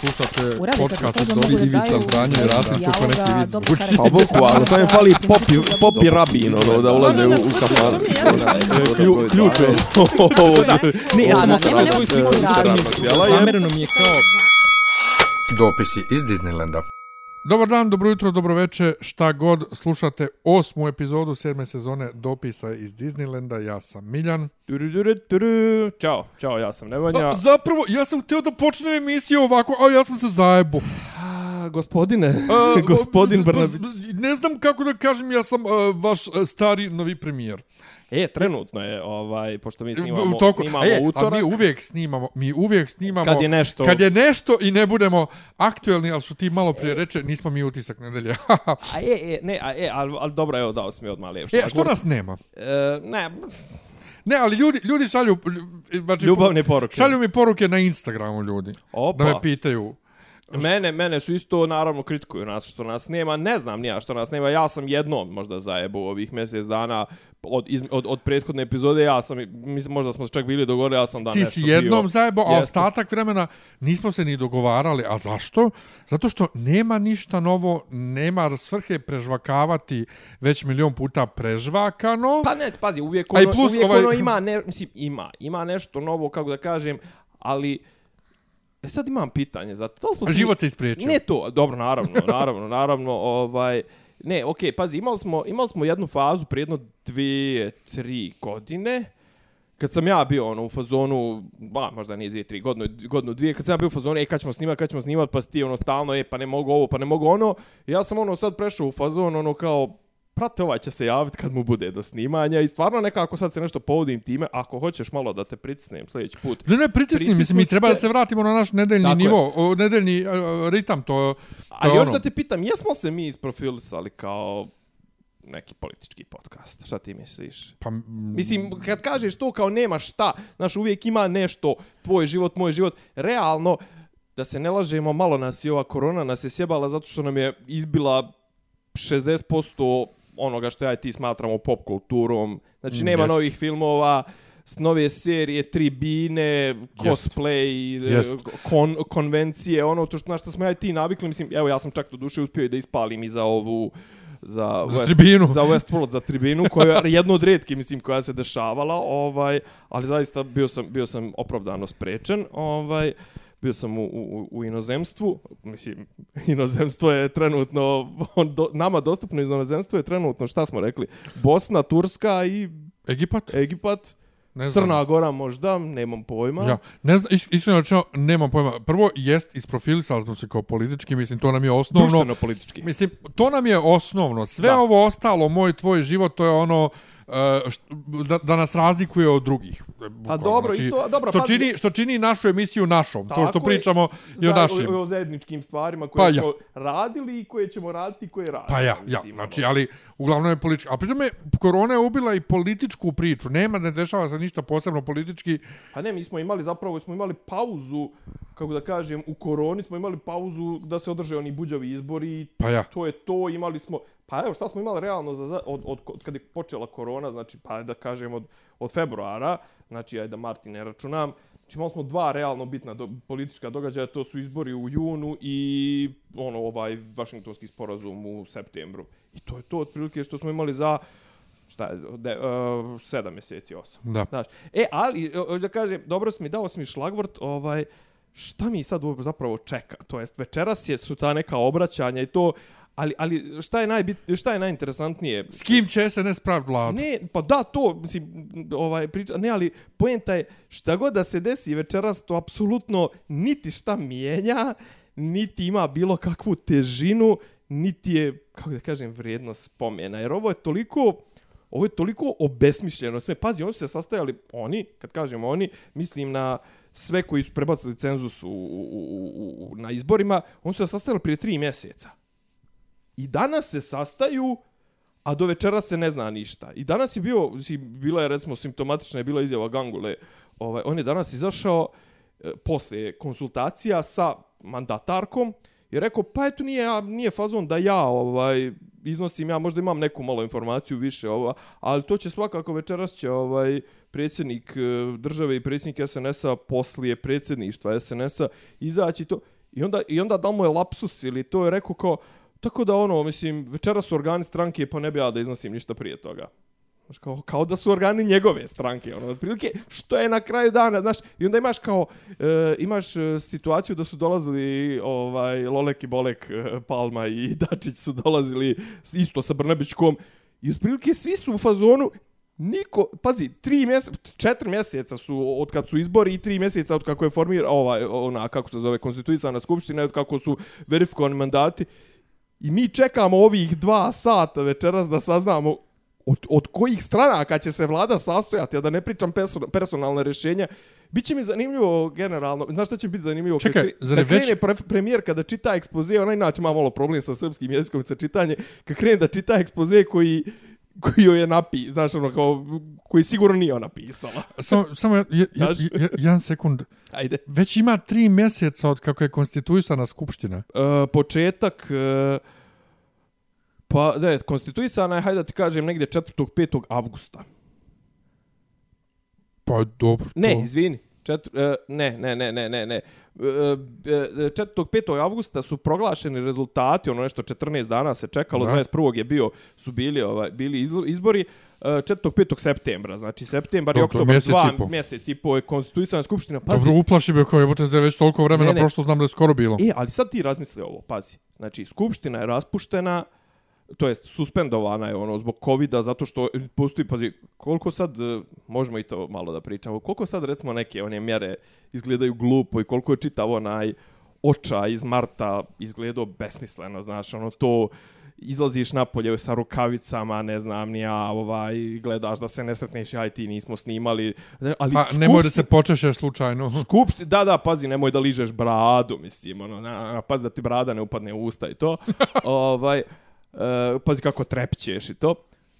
Slušate podcast od da Ivica Zdanje i Rasim kako neki vic karakter. Pa bukvalno, samo je fali popi, popi rabin, ono, da ulaze u, u kafan. Klju, ključ je. Ne, ja sam svoju nema sliku. Zamereno mi je kao... Dopisi iz Disneylanda. Dobar dan, dobro jutro, dobro veče, šta god. Slušate osmu epizodu sedme sezone Dopisa iz Disneylanda. Ja sam Miljan. Turu, turu, turu. Ćao, ćao, ja sam Nevanja. A, zapravo, ja sam htio da počnem emisiju ovako, a ja sam se zajebo. A, gospodine, A, gospodin b- Brnabić. Ne znam kako da kažem, ja sam a, vaš a, stari novi premijer. E, trenutno je, ovaj, pošto mi snimamo, toku- snimamo e, utorak. A mi uvijek snimamo, mi uvijek snimamo. Kad je nešto- Kad je nešto i ne budemo aktuelni, ali što ti malo prije reče, nismo mi utisak nedelje. A e, e, ne, a e, ali, ali dobro, evo, dao sam mi odmah lijep e, što nas nema? E, ne, Ne, ali ljudi, ljudi šalju... Znači, Ljubavne poruke. Šalju mi poruke na Instagramu ljudi. Opa. Da me pitaju. Mene, mene su isto naravno kritikuju nas što nas nema. Ne znam nija što nas nema. Ja sam jednom možda zajebo ovih mjesec dana od, iz, od, od prethodne epizode. Ja sam, mislim, možda smo se čak bili dogovorili, ja sam da Ti nešto si jednom bio. zajebo, a ostatak vremena nismo se ni dogovarali. A zašto? Zato što nema ništa novo, nema svrhe prežvakavati već milion puta prežvakano. Pa ne, pazi, uvijek ono, plus uvijek ovaj- ono ima, ne, mislim, ima, ima nešto novo, kako da kažem, ali... E sad imam pitanje, za li smo... Život se ispriječio. Ne to, dobro, naravno, naravno, naravno, ovaj... Ne, okej, pazi, imali smo, imali smo jednu fazu prije jedno dvije, tri godine, kad sam ja bio ono u fazonu, ba, možda nije dvije, tri, godinu, godinu, dvije, kad sam ja bio u fazonu, e, kad ćemo snimat, kad ćemo snimat, pa si ti ono stalno, e, pa ne mogu ovo, pa ne mogu ono, ja sam ono sad prešao u fazon, ono kao, prate, ovaj će se javiti kad mu bude do snimanja i stvarno nekako sad se nešto povodim time, ako hoćeš malo da te pritisnem sljedeći put. Ne, ne, pritisni, mislim, mi treba da se vratimo na naš nedeljni Tako nivo, o, nedeljni uh, ritam, to, to Ali je još ono. da te pitam, jesmo se mi isprofilisali kao neki politički podcast? Šta ti misliš? Pa, Mislim, kad kažeš to kao nema šta, znaš, uvijek ima nešto, tvoj život, moj život, realno, da se ne lažemo, malo nas je ova korona nas je sjebala zato što nam je izbila 60% onoga što ja i ti smatramo pop kulturom. Znači, Mm, nema jest. novih filmova, nove serije, tribine, cosplay, e, Jest. kon, konvencije, ono to što, na što smo ja i ti navikli, mislim, evo ja sam čak do duše uspio i da ispalim i za ovu za, Za tribinu. za Westworld za tribinu koja je jedno od rijetki mislim koja se dešavala ovaj ali zaista bio sam bio sam opravdano sprečen ovaj bio sam u, u, u inozemstvu mislim inozemstvo je trenutno on do, nama dostupno iz inozemstvo je trenutno šta smo rekli Bosna Turska i Egipat? Egipat Ne znam. Crna Gora možda nemam pojma Ja, ne znam, is- iskreno rečeno, nemam pojma. Prvo, jest, isprofilisali smo se kao politički, mislim, to nam je osnovno. društveno politički Mislim, to nam je osnovno. Sve Da. ovo ostalo, moj, tvoj život, to je ono uh, da, da nas razlikuje od drugih. Bukvalno. dobro, i to- dobro, što, pazi- čini, što čini našu emisiju našom. to što Tako je. pričamo i o našim. o, o zajedničkim stvarima koje Pa ja. smo radili i koje ćemo raditi i koje radimo Pa ja, ja, znači, ono. ali uglavnom je politički. A pritom je, korona je ubila i političku priču. Nema, ne dešava se ništa posebno politički. Pa ne, mi smo imali zapravo, smo imali pauzu, kako da kažem, u koroni smo imali pauzu da se održe oni buđavi izbori. Pa ja. To je to, imali smo, pa evo šta smo imali realno za, od, od, od kad je počela korona, znači pa da kažem od, od februara, znači ajde da Martin ne računam, znači imali smo dva realno bitna do, politička događaja, to su izbori u junu i ono ovaj Vašingtonski sporazum u septembru. I to je to otprilike što smo imali za šta je, de, uh, sedam mjeseci, osam. Da. Znaš, e, ali, o, da kažem, dobro si mi dao si mi šlagvrt, ovaj, šta mi sad zapravo čeka? To jest, večeras je, su ta neka obraćanja i to, ali, ali šta je, najbit, šta je najinteresantnije? S kim će SNS praviti vladu? Ne, pa da, to, mislim, ovaj, priča, ne, ali poenta je, šta god da se desi večeras, to apsolutno niti šta mijenja, niti ima bilo kakvu težinu, niti je, kako da kažem, vrijednost spomena. Jer ovo je toliko, ovo je toliko obesmišljeno sve. Pazi, oni su se sastajali, oni, kad kažem oni, mislim na sve koji su prebacili cenzus u, u, u, u, na izborima, oni su se sastajali prije tri mjeseca. I danas se sastaju, a do večera se ne zna ništa. I danas je bio, bila je recimo simptomatična je bila izjava Gangule, ovaj, on je danas izašao e, posle konsultacija sa mandatarkom i rekao, pa eto nije, nije fazon da ja ovaj iznosim, ja možda imam neku malo informaciju više, ova, ali to će svakako večeras će ovaj predsjednik e, države i predsjednik SNS-a poslije predsjedništva SNS-a izaći to. I onda, I onda da mu je lapsus ili to je rekao kao, tako da ono, mislim, večera su organi stranke, pa ne bi ja da iznosim ništa prije toga. Znaš, kao, kao da su organi njegove stranke, ono, otprilike, što je na kraju dana, znaš, i onda imaš kao, e, imaš e, situaciju da su dolazili, ovaj, Lolek i Bolek, e, Palma i Dačić su dolazili isto sa Brnabićkom, i otprilike svi su u fazonu, Niko, pazi, tri mjeseca, četiri mjeseca su od kad su izbori i tri mjeseca od kako je formira ovaj ona kako se zove konstituisana skupština od kako su verifikovani mandati. I mi čekamo ovih dva sata večeras da saznamo od, od kojih stranaka će se vlada sastojati, a da ne pričam perso- personalne rješenja. Biće mi zanimljivo generalno, znaš šta će biti zanimljivo? Čekaj, kad, zar kad već- pre, premijer kada čita ekspoze, ona inače ima malo problem sa srpskim jezikom sa čitanje, kad krene da čita ekspoze koji koji joj je napi, znaš, ono, kao, koji sigurno nije ona pisala. Samo, samo je, je, je, je, jedan sekund. Ajde. Već ima tri mjeseca od kako je konstituisana skupština. E, početak, e, pa, da, konstituisana je, hajde da ti kažem, negdje 4. 5. avgusta. Pa dobro. Ne, to- izvini. Četr, e, ne, ne, ne, ne, ne, ne. E, e, 4. 5. avgusta su proglašeni rezultati, ono nešto 14 dana se čekalo, Da. 21. je bio, su bili, ovaj, bili izbori, e, 4. 5. septembra, znači septembar i to oktobar, mjesec dva i po. mjesec i po je konstituisana skupština. Pazi, Dobro, uplaši me kao jebote, zda je već toliko vremena Ne, ne. prošlo, znam da je skoro bilo. E, ali sad ti razmisli ovo, pazi. Znači, skupština je raspuštena, to jest suspendovana je ono zbog covida zato što postoji pazi koliko sad e, možemo i to malo da pričamo koliko sad recimo neke one mjere izgledaju glupo i koliko je čitav onaj oča iz marta izgledao besmisleno znaš ono to izlaziš napolje sa rukavicama, ne znam, ni ja, ovaj, gledaš da se ne sretneš, aj ti nismo snimali. Ali Pa nemoj da se počešeš slučajno. Skupšti, da, da, pazi, nemoj da ližeš bradu, mislim, ono, na, na, pazi da ti brada ne upadne u usta i to. ovaj, e, pazi kako trepćeš i to.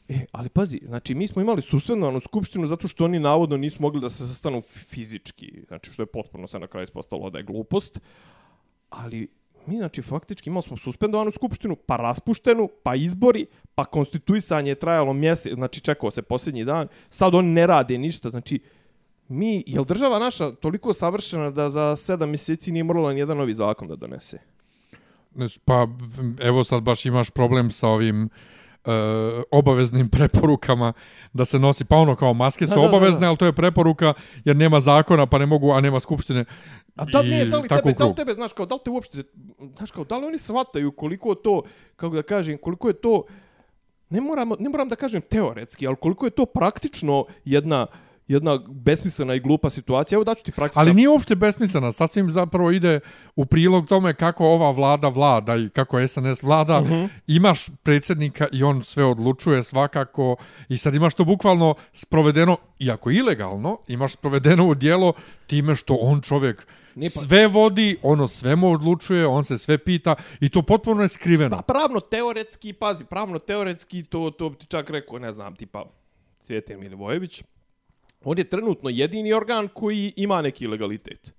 E, ali pazi, znači mi smo imali suspendovanu skupštinu zato što oni navodno nisu mogli da se sastanu fizički, znači što je potpuno se na kraju ispostavilo da je glupost. Ali mi znači faktički imali smo suspendovanu skupštinu, pa raspuštenu, pa izbori, pa konstituisanje je trajalo mjesec, znači čekao se posljednji dan, sad oni ne rade ništa, znači mi, je li država naša toliko savršena da za sedam mjeseci nije morala ni jedan novi zakon da donese? Pa evo sad baš imaš problem sa ovim e, obaveznim preporukama da se nosi, pa ono kao maske su Da, da, da, obavezne, da. ali to je preporuka jer nema zakona pa ne mogu, a nema skupštine. A da li, ne, da li, tebe, da li tebe, znaš, kao, da li te uopšte, znaš, kao, da li oni shvataju koliko to, kako da kažem, koliko je to, ne moram, ne moram da kažem teoretski, ali koliko je to praktično jedna, jedna besmislena i glupa situacija. Evo daću ti praktično. Ali nije uopšte besmislena, sasvim zapravo ide u prilog tome kako ova vlada vlada i kako SNS vlada. Uh -huh. Imaš predsjednika i on sve odlučuje svakako i sad imaš to bukvalno sprovedeno, iako ilegalno, imaš sprovedeno u dijelo time što on čovjek Nije pa- sve vodi, ono sve mu odlučuje, on se sve pita i to potpuno je skriveno. Pa pravno teoretski, pazi, pravno teoretski, to, to bi ti čak rekao, ne znam, tipa Cvjetan Milivojević, on je trenutno jedini organ koji ima neki legalitet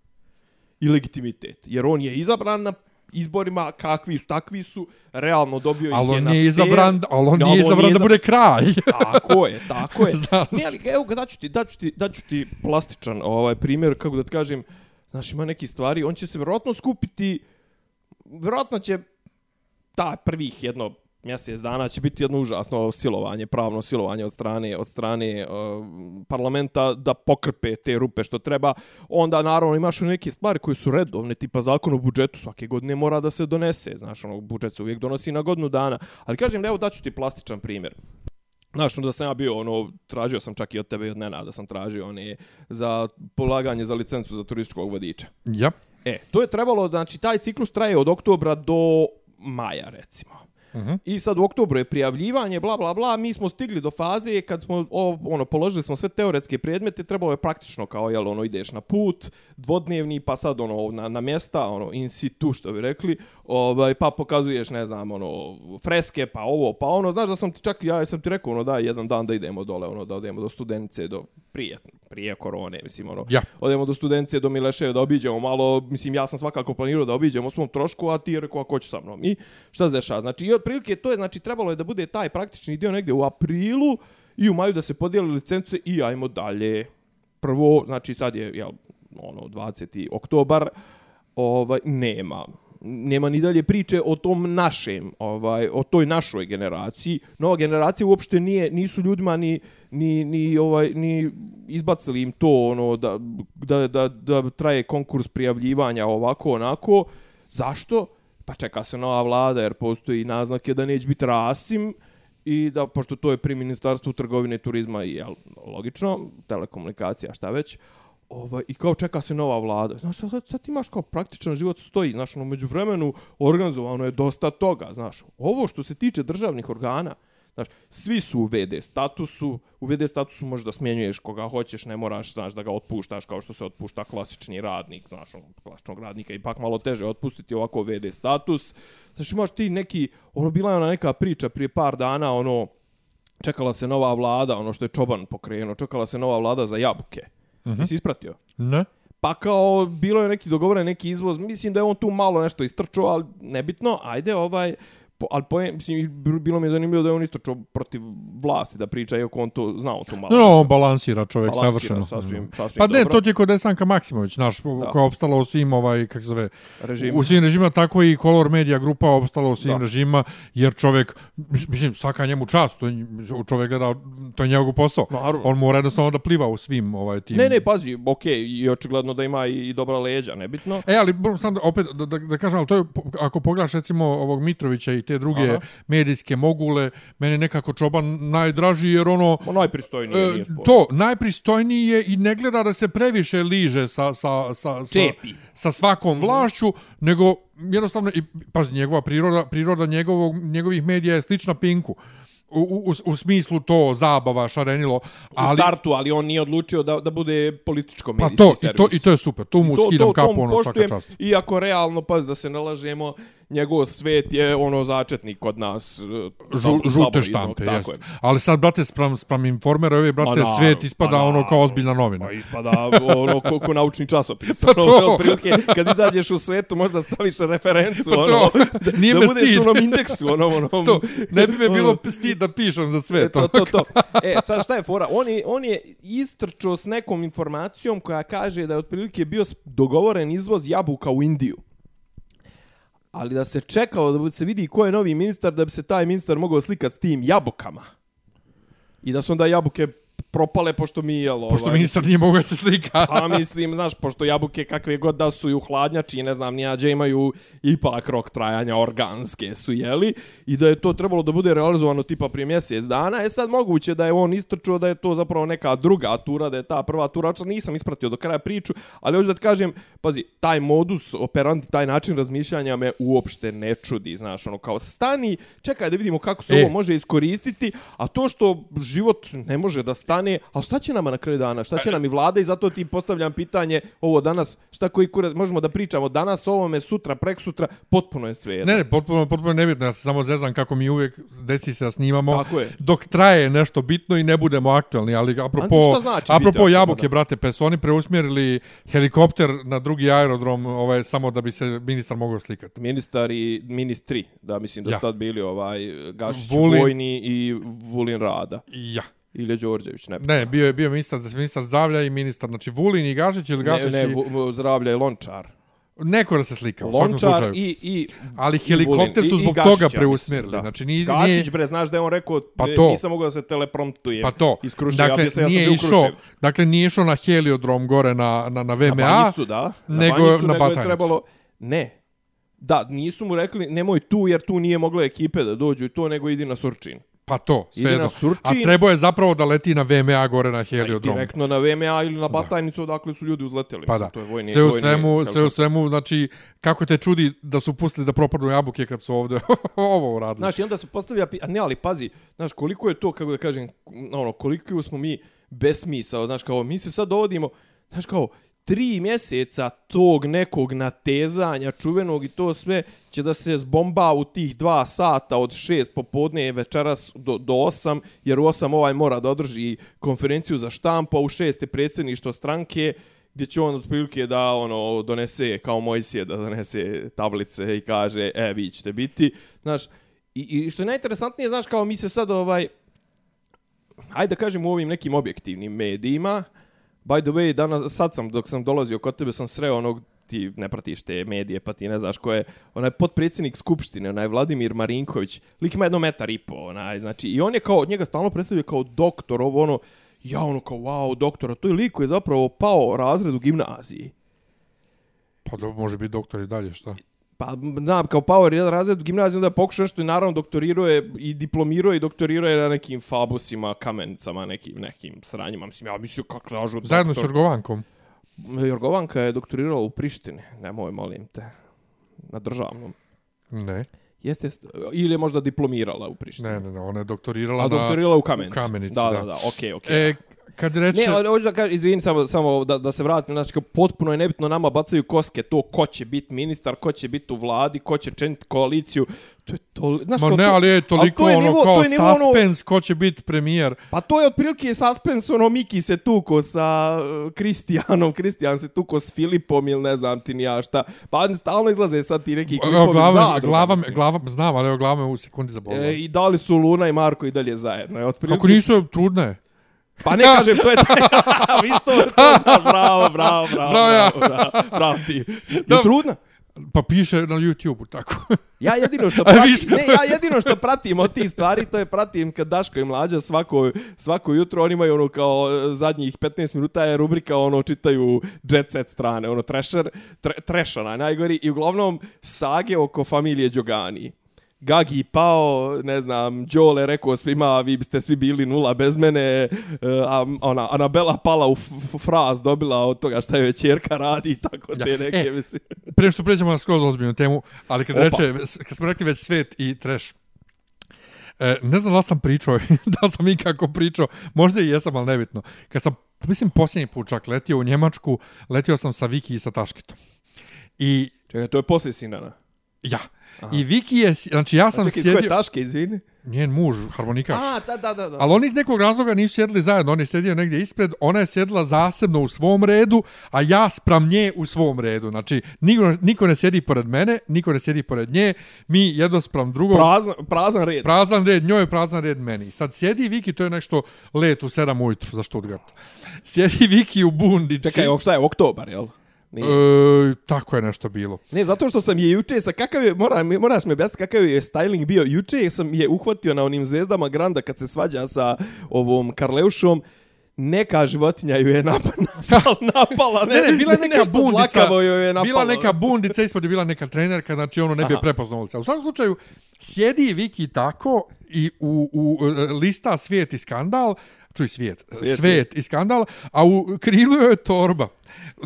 i legitimitet. Jer on je izabran na izborima kakvi su, takvi su, realno dobio ih je on na nije fair- izabran, ali on nije izabran da bude kraj. Tako je, tako je. Znaš. Ne, ali evo ga, daću ti, daću ti, daću ti plastičan ovaj primjer, kako da ti kažem, znaš, ima neki stvari, on će se vjerojatno skupiti, vjerojatno će ta prvih jedno mjesec dana će biti jedno užasno silovanje, pravno silovanje od strane od strane uh, parlamenta da pokrpe te rupe što treba. Onda naravno imaš neke stvari koje su redovne, tipa zakon o budžetu svake godine mora da se donese, znaš, ono budžet se uvijek donosi na godinu dana. Ali kažem, evo daću ti plastičan primjer. Znaš, onda sam ja bio, ono, tražio sam čak i od tebe i od Nenada sam tražio one za polaganje za licencu za turističkog vodiča. ja. E, to je trebalo, znači, taj ciklus traje od oktobra do maja, recimo. Uh -huh. I sad u oktobru je prijavljivanje, bla, bla, bla, mi smo stigli do faze kad smo, o, ono, položili smo sve teoretske predmete, trebalo je praktično kao, jel, ono, ideš na put, dvodnevni, pa sad, ono, na, na mjesta, ono, in situ, što bi rekli, ovaj, pa pokazuješ, ne znam, ono, freske, pa ovo, pa ono, znaš da sam ti čak, ja sam ti rekao, ono, da, jedan dan da idemo dole, ono, da odemo do studenice, do prije, prije korone, mislim, ono, Ja. odemo do studenice, do Mileševe, da obiđemo malo, mislim, ja sam svakako planirao da obiđemo svom trošku, a ti je rekao, ako će sa mnom. I šta se dešava? Znači, i otprilike to je, znači, trebalo je da bude taj praktični dio negdje u aprilu i u maju da se podijeli licence i ajmo dalje. Prvo, znači, sad je, jel, ono, 20. oktobar, ovaj nema nema ni dalje priče o tom našem, ovaj, o toj našoj generaciji. Nova generacija uopšte nije, nisu ljudima ni, ni, ni, ovaj, ni izbacili im to ono, da, da, da, da traje konkurs prijavljivanja ovako, onako. Zašto? Pa čeka se nova vlada jer postoji naznake da neće biti rasim i da, pošto to je pri ministarstvu trgovine i turizma i jel, logično, telekomunikacija, šta već, ovaj, i kao čeka se nova vlada. Znaš, sad, sad imaš kao praktičan život stoji, znaš, ono, među vremenu organizovano je dosta toga, znaš. Ovo što se tiče državnih organa, znaš, svi su u VD statusu, u VD statusu možeš da smjenjuješ koga hoćeš, ne moraš, znaš, da ga otpuštaš kao što se otpušta klasični radnik, znaš, ono, klasičnog radnika, ipak malo teže otpustiti ovako VD status. Znaš, imaš ti neki, ono, bila je ona neka priča prije par dana, ono, čekala se nova vlada, ono što je Čoban pokrenuo, čekala se nova vlada za jabuke. Mm -hmm. Jesi ispratio? Ne. Pa kao bilo je neki dogovoren neki izvoz, mislim da je on tu malo nešto istrčao, ali nebitno, ajde ovaj, po, ali po, mislim, bilo mi je zanimljivo da je on isto čo protiv vlasti da priča, iako on to znao tu malo. No, on balansira čovjek balansira, savršeno. Sasvim, sasvim pa dobro. ne, to je kod Desanka Maksimović, naš, da. koja je opstala u svim, ovaj, kak se zove, Režim. u svim režima, tako i Color Media grupa opstala u svim da. režima, jer čovjek, mislim, svaka njemu čast, to je, čovjek gleda, to je njegov posao. Naravno. On mora jednostavno da pliva u svim ovaj, tim. Ne, ne, pazi, okej, okay, i očigledno da ima i, i dobra leđa, nebitno. E, ali sam opet da, da, da kažem, ali to je, ako pogledaš recimo ovog Mitrovića i te druge Aha. medijske mogule, meni nekako Čoban najdraži jer ono... O, najpristojniji e, To, najpristojniji je i ne gleda da se previše liže sa, sa, sa, sa, sa svakom vlašću, nego jednostavno, i, pazi, njegova priroda, priroda njegovog, njegovih medija je slična Pinku. U, u, u smislu to zabava šarenilo ali u startu ali on nije odlučio da da bude političko medijski pa to, servis. i to i to je super tu mu skidam kapu ono svaka čast. iako realno pa da se nalažemo njegov svet je ono začetnik kod nas Žu, žute štampe jest. Je. ali sad brate spram spram informera ove brate na, svet ispada ono kao ozbiljna novina. Pa ispada ono koliko naučni časopis pa to. prilike kad izađeš u svetu možda staviš referencu pa to, ono da, nije da me budeš stid. u onom indeksu ono ono to ne bi me bilo stid da pišem za sve e, to to to. e sad šta je fora? On je on je istrčao s nekom informacijom koja kaže da je otprilike bio dogovoren izvoz jabuka u Indiju ali da se čekalo da se vidi ko je novi ministar da bi se taj ministar mogao slikati s tim jabukama. I da su onda jabuke propale pošto mi je ovaj, pošto ministar nije mogao se slika. pa mislim, znaš, pošto jabuke kakve god da su i u hladnjači, ne znam, nijađe imaju ipak rok trajanja organske su jeli i da je to trebalo da bude realizovano tipa prije mjesec dana. E sad moguće da je on istrčuo da je to zapravo neka druga tura, da je ta prva tura, očas nisam ispratio do kraja priču, ali hoću da ti kažem, pazi, taj modus operandi, taj način razmišljanja me uopšte ne čudi, znaš, ono kao stani, čekaj da vidimo kako se e. ovo može iskoristiti, a to što život ne može da stane, ali šta će nama na kraju dana? Šta će nam i vlada i zato ti postavljam pitanje ovo danas, šta koji kurac, možemo da pričamo danas o ovome, sutra, prek sutra, potpuno je sve jedno. Ne, ne, potpuno, potpuno nebitno, ja se samo zezam kako mi uvijek desi se da snimamo, Tako je. dok traje nešto bitno i ne budemo aktualni, ali apropo, znači apropo jabuke, aktualno, brate, pa su oni preusmjerili helikopter na drugi aerodrom, ovaj, samo da bi se ministar mogao slikati. Ministar i ministri, da mislim da su Ja. tad bili ovaj Gašić Vulin. Vojni i Vulin Rada. Ja. Ili Đorđević, ne. Ne, bio je bio ministar, ministar zdravlja i ministar, znači Vulin i Gašić ili Gašić ne, ne, i... Zdravlja i Lončar. Neko da se slika, u svakom Lončar slučaju. i, i Ali i helikopter su I- i zbog Gašića, toga preusmjerili. da. Znači, nije, Gašić, nije, bre, znaš da je on rekao, Pa e, to. nisam mogao da se telepromptujem. Pa to. Iz Kruševa, dakle, ja nije u išao, dakle, nije išao na heliodrom gore na, na, na VMA. Na Banjicu, da. Na nego Banjicu, na nego je Batajnicu. trebalo... Ne. Da, nisu mu rekli, nemoj tu, jer tu nije moglo ekipe da dođu i to, nego idi na Surčin. Pa to, sve jedno. A trebao je zapravo da leti na VMA gore na heliodrom. Direktno na VMA ili na Batajnicu, odakle su ljudi uzleteli. Pa Mislim, da, To je vojni, sve u vojni svemu, sve u svemu, znači, kako te čudi da su pustili da propadnu jabuke kad su ovde ovo uradili. Znaš, i onda se postavlja, a ne, ali pazi, znaš, koliko je to, kako da kažem, ono, koliko smo mi besmisao, znaš, kao, mi se sad dovodimo, znaš, kao, tri mjeseca tog nekog natezanja čuvenog i to sve će da se zbomba u tih dva sata od šest popodne večeras do, do osam, jer u osam ovaj mora da održi konferenciju za štampu, a u šest je predsjedništvo stranke, gdje će on otprilike da ono donese kao Mojsije da donese tablice i kaže e vi ćete biti. Znaš i, i što je najinteresantnije znaš kao mi se sad ovaj ajde da kažem u ovim nekim objektivnim medijima by the way danas sad sam dok sam dolazio kod tebe sam sreo onog ti ne pratiš te medije, pa ti ne znaš ko je, onaj potpredsjednik Skupštine, onaj Vladimir Marinković, lik ima jedno metar i po, onaj, znači, i on je kao, njega stalno predstavio kao doktor, ovo ono, ja ono kao, wow, doktora, to je lik koji je zapravo pao razred u gimnaziji. Pa da može biti doktor i dalje, šta? Pa, znam, kao power jedan razred u gimnaziji, onda pokušao nešto i naravno doktorirao je i diplomirao i doktorirao je na nekim fabusima, kamenicama, nekim, nekim sranjima. Mislim, ja mislim, kako lažu Zajedno s doktor. Jorgovankom. Jorgovanka je doktorirala u Prištini, nemoj, molim te, na državnom. Ne, Jeste, jeste, ili je možda diplomirala u Prištini. ne, ne, ne, ona je doktorirala A na... doktorirala u Kamenici. Kamenici, da. da. Da, da, okej, okej. E, kad reče... Ne, ali hoću da kažem, izvini samo, samo da, da se vratim, znači kao potpuno je nebitno nama bacaju koske to ko će biti ministar, ko će biti u vladi, ko će činiti koaliciju. To je to, znaš, Ma ne, to, ali je toliko to je ono nivo- kao to je nivo ono- ko će biti premijer. Pa to je otprilike suspens, ono Miki se tuko sa uh, Kristijanom, Kristijan se tuko s Filipom ili ne znam ti ni ja šta. Pa stalno izlaze sad ti neki klipovi glava, zadruga, glava, mislim. glava, znam, ali evo glava me u sekundi zabolila. E, I da li su Luna i Marko i dalje zajedno? Je, otprilike, Kako nisu trudne? Pa ne kažem, to je taj... Vi što to bravo, bravo, bravo, Bravo ja. bravo, bravo, bravo ti. Je trudna? Pa piše na YouTube-u, tako. Ja jedino što pratim, ne, ja jedino što pratim od tih stvari, to je pratim kad Daško i Mlađa svako, svako jutro, oni imaju ono kao e, zadnjih 15 minuta je rubrika, ono čitaju jet set strane, ono trasher, tre, onaj najgori i uglavnom sage oko familije Đogani. Gagi pao, ne znam, Đole rekao svima, vi biste svi bili nula bez mene, e, a ona, Anabela pala u fraz, dobila od toga šta je čerka radi i tako te Ja. neke, E, mislim. Prije što pređemo na skroz ozbiljnu temu, ali kad Opa. reče, kad smo rekli već svet i trash, e, ne znam da sam pričao, da sam ikako pričao, možda i jesam, ali nebitno. Kad sam, mislim, posljednji put čak letio u Njemačku, letio sam sa Viki i sa Taškitom. I Čekaj, to je poslije Sinana. Ja, i Viki je, znači ja sam Čekaj, sjedio... ko je sjedio, Taške, izvini? njen muž, harmonikaš. A, da, da, da. da. Ali oni iz nekog razloga nisu sjedili zajedno, on je sjedio negdje ispred, ona je sjedila zasebno u svom redu, a ja spram nje u svom redu. Znači, niko, niko ne sjedi pored mene, niko ne sjedi pored nje, mi jedno spram drugog, Prazan, prazan red. prazan red, njoj je prazan red meni. Sad sjedi Viki, to je nešto let u 7 ujutru za Stuttgart. Sjedi Viki u bundici. Čekaj, ovo šta je, oktobar, jel? Nije. E, tako je nešto bilo. Ne, zato što sam je juče sa kakav je, mora, moraš mi objasniti kakav je styling bio. Juče sam je uhvatio na onim zvezdama Granda kad se svađa sa ovom Karleušom. Neka životinja ju je napala, napala, napala ne, Ne, ne, bila neka bundica, ju je napalo. bila neka bundica, ispod je bila neka trenerka, znači ono ne bi je prepoznao. U svakom slučaju, sjedi Viki tako i u, u e, lista svijet i skandal, čuj svijet, Svijet, svijet, i skandal, a u krilu je torba,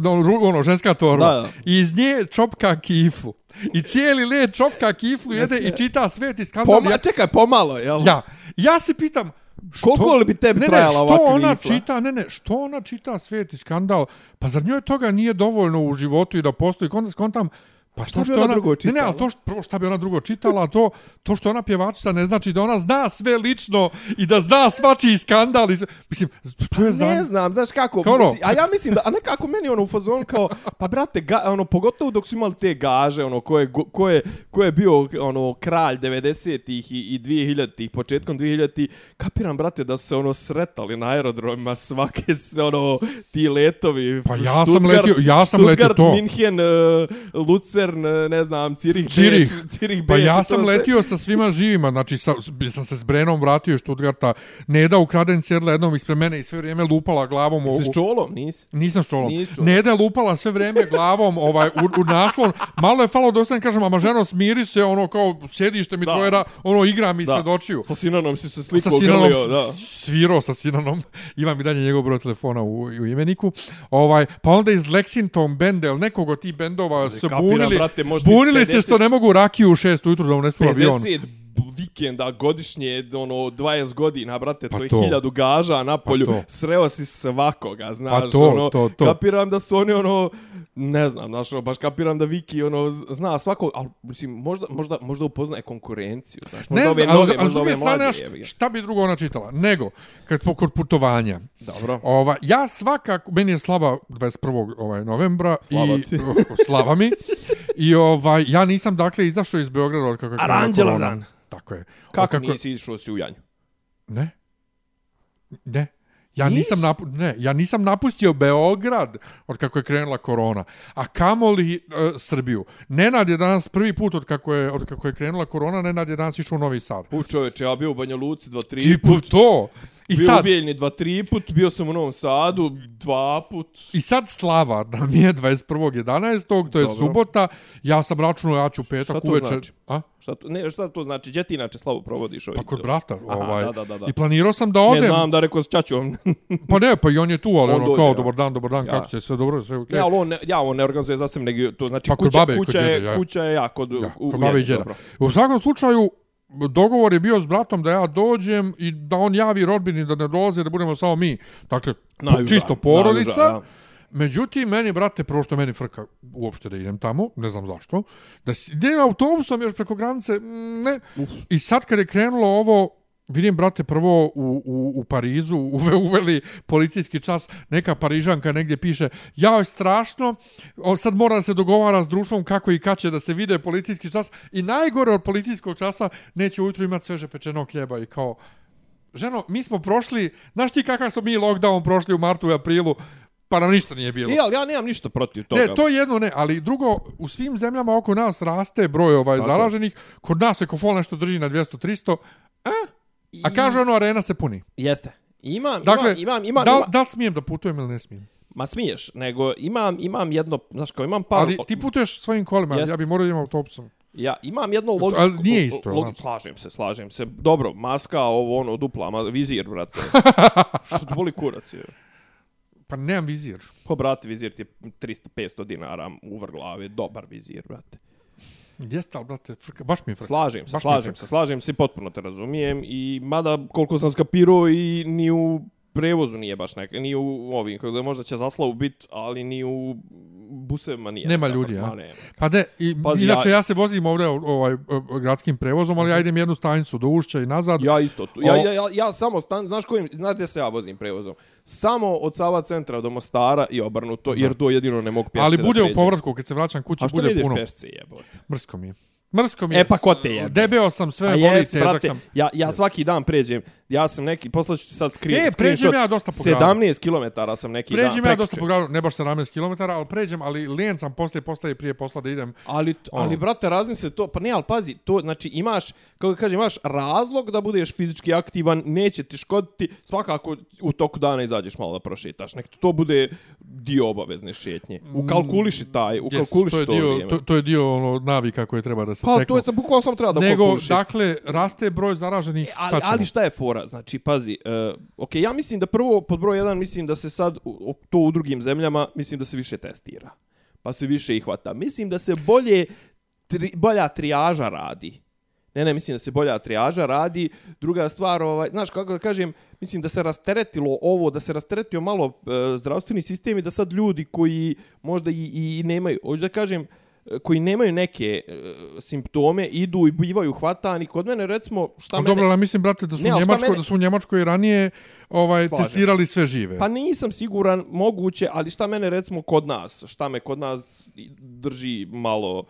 ono, ono ženska torba, Da, da. i iz nje čopka kiflu. I cijeli led čopka kiflu jede i čita svijet i skandal. Poma, čekaj, pomalo, jel? Ja, ja se pitam, što, Koliko li bi tebi ne, trajala ne, što ona kifla? čita, ne, ne, što ona čita svijet i skandal, pa zar njoj toga nije dovoljno u životu i da postoji, onda skontam, pa šta to bi ona ona, drugo ne, ne, čitala? ali to što, prvo šta bi ona drugo čitala, to, to što ona pjevačica ne znači da ona zna sve lično i da zna svačiji skandal. I, mislim, to je za... Ne znam, znaš kako, Kao ono- a ja mislim da, a nekako meni ono u fazonu kao, pa brate, ga, ono, pogotovo dok su imali te gaže, ono, ko je, ko je, ko je bio, ono, kralj 90-ih i, i 2000-ih, početkom 2000-ih, kapiram, brate, da su se, ono, sretali na aerodromima svake, se, ono, ti letovi. Pa ja sam letio- ja sam letio Stuttgart, to. Minhen, uh, Lucern, uh, ne znam, Cirih, Cirih. Beč, Cirih, Pa Beč, ja i to sam sve. letio sa svima živima, znači sa, sam se s Brenom vratio iz Stuttgarta, Neda ukraden sjedla jednom ispred mene i sve vrijeme lupala glavom Si s čolom, nisi? Nisam s čolom. Nisi čolom. Neda lupala sve vrijeme glavom ovaj, u, u naslon. Malo je falo da ostanem, kažem, ama ženo, smiri se, ono, kao, sjedište mi Da. tvoje, ono, igra mi ispred Da. očiju. Sa Sinanom si se Sa slikao Sinanom, grlio, da. svirao sa Sinanom. Imam i dalje njegov broj telefona u, u imeniku. Ovaj, pa onda iz Lexington benda, ili nekog od tih bendova se kapiram, bunili, brate, možda bunili se 50 što ne mogu rakiju u šest ujutru da unesu u avion. 50 b- vikenda godišnje, ono, 20 godina, brate, Pa to je to. hiljadu gaža na polju, to. sreo si svakoga, znaš, Pa to, ono, to, to. kapiram da su oni, ono, ne znam, znaš, ono, baš kapiram da Viki, ono, zna svakog, ali, mislim, možda, možda, možda upoznaje konkurenciju, znaš, možda Ne ove ali, nove, ali možda ove strane, mlađe, šta bi drugo ona čitala? Nego, kad smo kod putovanja, Dobro. Ova, ja svakako, meni je slava 21. Ovaj, novembra Slava i ti. slava mi. I ovaj, ja nisam dakle izašao iz Beograda od kako je Aranđelov dan. Tako je. Od Kako, nisi išao si u Janju? Ne. Ne. Ja nisam, Nisu? napu, ne, ja nisam napustio Beograd od kako je krenula korona, a kamoli uh, Srbiju. Nenad je danas prvi put od kako je, od kako je krenula korona, Nenad je danas išao u Novi Sad. U čoveče, ja bio u Banja Luci dva, tri Ti put. to! I bio sad, u Bijeljni dva, tri put. Bio sam u Novom Sadu dva put. I sad slava nam je 21.11. To je Dobro. subota. Ja sam računao, ja ću Šta petak to uveče. znači? A? Šta to, ne, šta to znači? Gdje ti inače slavu provodiš ovih? Pa kod brata. Aha, ovaj. da, da, da, da. I planirao sam da Ne odem. znam da rekao s čačom. Pa ne, pa i on je tu, ali On ono dođe, kao, ja. dobar dan, dobar dan, Ja. kako će, sve dobro, sve okej. Ne, ali on ne, ja on ne organizuje za sebe, nego to znači Pa kuća, babe kod kuća, je, djede, ja. kuća je ja, kod, Ja, u, kod babe i djeda. U svakom slučaju, dogovor je bio s bratom da ja dođem i da on javi rodbini da ne dolaze, da budemo samo mi. Dakle, Najuža, čisto porodica. najuža. Međutim, meni, brate, prvo što meni frka uopšte da idem tamo, ne znam zašto, da idem autobusom još preko granice, mm, ne. I sad kad je krenulo ovo, vidim, brate, prvo u, u, u Parizu uve, uveli policijski čas, neka Parižanka negdje piše, jao je strašno, sad mora da se dogovara s društvom kako i kad će da se vide policijski čas i najgore od policijskog časa neće ujutru imati sveže pečenog hljeba i kao, ženo, mi smo prošli, znaš ti kakav smo mi lockdown prošli u martu i aprilu, pa nam ništa nije bilo. I, ali ja nemam ništa protiv toga. Ne, to je jedno ne, ali drugo, u svim zemljama oko nas raste broj ovaj Tako. zaraženih, kod nas Ekofol nešto drži na 200-300, a, a kaže ono, arena se puni. Jeste. Imam, Dakle, imam, imam, imam, da, imam, da li smijem da putujem ili ne smijem? ma smiješ, nego imam, imam jedno, znaš kao, imam par... Ali ti putuješ svojim kolima, ja bi morao da imam autobusom. Ja imam jedno logičko... ali nije isto, logi, znači. slažem se, slažem se. Dobro, maska, ovo, ono, dupla, ma, vizir, brate. Što ti boli kurac, je? Pa nemam vizir. Pa, brate, vizir ti je 300-500 dinara u vrh glave, dobar vizir, brate. Jeste, ali, brate, frka, baš mi je frka. Slažem se, Baš slažem se, slažem se, potpuno te razumijem i mada koliko sam skapirao i ni u prevozu nije baš neka, ni u ovim, kako zove, možda će zaslavu bit, ali ni u busevima nije. Nema neka ljudi, frka, a? ma ne. Pa de, i, Pazi, inače ja- ja... se vozim ovdje ovaj, gradskim prevozom, ali ja idem jednu stanicu do Ušća i nazad. Ja isto. Tu. Ja, O- ja, ja, ja samo, stan, znaš kojim, znaš gdje se ja vozim prevozom? Samo od Sava centra do Mostara i obrnuto, jer to jedino ne mogu pješce ali da bude u povratku, kad se vraćam kući, A što ne bude ideš puno. pešce jebote? Mrsko mi je. Mrsko mi je. E, pa ko te jebe? Debeo sam sve, A voli, jes, težak brate, sam. ja, ja svaki dan pređem, ja sam neki, poslaću ti sad screen, E, pređem ja dosta po gradu. 17 km sam neki dan, Pređem ja dosta po gradu, ne baš 17 km, ali pređem, ali lijen sam poslije postaje prije posla da idem. Ali, ali Ono. brate, razmisli to, pa ne, ali pazi, to, znači imaš, kako kažem, imaš razlog da budeš fizički aktivan, neće ti škoditi, svakako u toku dana izađeš malo da prošetaš, nek to bude dio obavezne šetnje. Ukalkuliši taj, ukalkuliši Mm, Yes, to, to, je dio, vrijeme. to, to je dio ono, navika koje treba da se Pa steknu. to je sam bukvalno samo treba da Nego, ukalkulišiš. dakle, raste broj zaraženih, šta ali, ćemo? ali šta je fora? Znači, pazi, uh, ok, ja mislim da prvo, pod broj jedan, mislim da se sad, to u drugim zemljama, mislim da se više testira. Pa se više ih hvata. Mislim da se bolje, tri, bolja trijaža radi. Ne, ne, mislim da se bolja trijaža radi. Druga stvar, ovaj, znaš, kako da kažem, mislim da se rasteretilo ovo, da se rasteretio malo e, zdravstveni sistem i da sad ljudi koji možda i, i nemaju, hoću da kažem, e, koji nemaju neke e, simptome, idu i bivaju hvatani. Kod mene, recimo, šta Ali mene... dobro, ali mislim, brate, da su, Ne, Njemačko, mene- da su u Njemačkoj ranije ovaj, Slažem testirali sve žive. Pa nisam siguran, moguće, ali šta mene recimo kod nas, šta me kod nas drži malo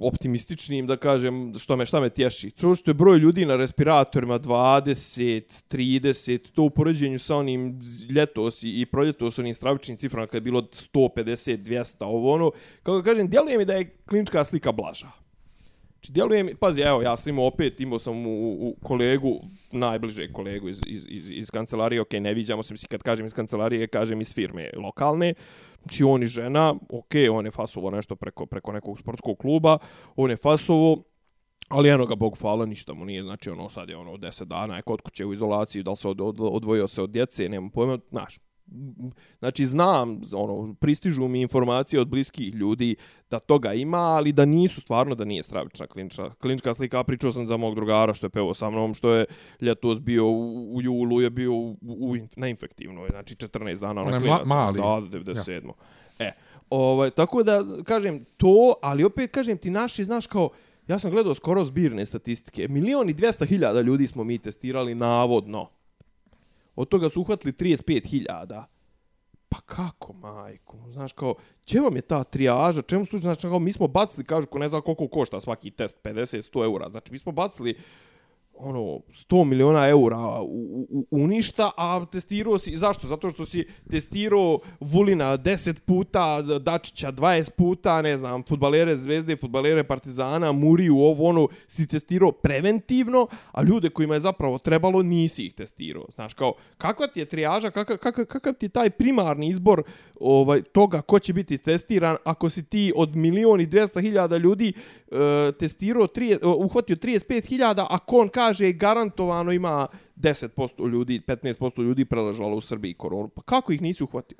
optimističnim, da kažem, što me, šta me tješi. To što je broj ljudi na respiratorima 20, 30, to u poređenju sa onim ljetos i, proljetos onim stravičnim ciframa kada je bilo 150, 200, ovo ono, kako kažem, djeluje mi da je klinička slika blaža. Znači, djeluje mi, pazi, evo, ja sam imao opet, imao sam u, u, kolegu, najbliže kolegu iz, iz, iz, iz kancelarije, ok, ne viđamo se, mislim, kad kažem iz kancelarije, kažem iz firme lokalne, znači on i žena, ok, on je fasovo nešto preko, preko nekog sportskog kluba, on je fasovo, Ali eno ga, Bog hvala, ništa mu nije, znači ono sad je ono 10 dana je kod kuće u izolaciji, da li se od, od, odvojio se od djece, nemam pojma, znaš, znači znam, ono, pristižu mi informacije od bliskih ljudi da toga ima, ali da nisu stvarno, da nije stravična klinička, klinička slika. Pričao sam za mog drugara što je pevao sa mnom, što je ljetos bio u, u julu, je bio u, u, na infektivnoj, znači 14 dana Onaj na ma- klinac. mali. Da, 97. E, ovaj, tako da, kažem, to, ali opet, kažem, ti naši, znaš, kao, ja sam gledao skoro zbirne statistike, milion i 200 hiljada ljudi smo mi testirali navodno. Od toga su uhvatili 35.000. Pa kako, majko? Znaš, kao, će vam je ta trijaža? Čemu služi? Znači, kao, mi smo bacili, kažu, ko ne znam koliko košta svaki test, 50-100 eura. Znači, mi smo bacili ono 100 miliona eura u, u, uništa, a testirao si, zašto? Zato što si testirao Vulina 10 puta, Dačića 20 puta, ne znam, futbalere Zvezde, futbalere Partizana, Muriju, ovo ono, si testirao preventivno, a ljude kojima je zapravo trebalo, nisi ih testirao. Znaš, kao, kakva ti je trijaža, kakav, kakav, kakav ti je taj primarni izbor ovaj toga ko će biti testiran, ako si ti od milion i 200 hiljada ljudi uh, testirao, tri, uh, eh, uhvatio 35 hiljada, a kon kaže kaže garantovano ima 10% ljudi, 15% ljudi preležalo u Srbiji koronu. Pa kako ih nisi uhvatio?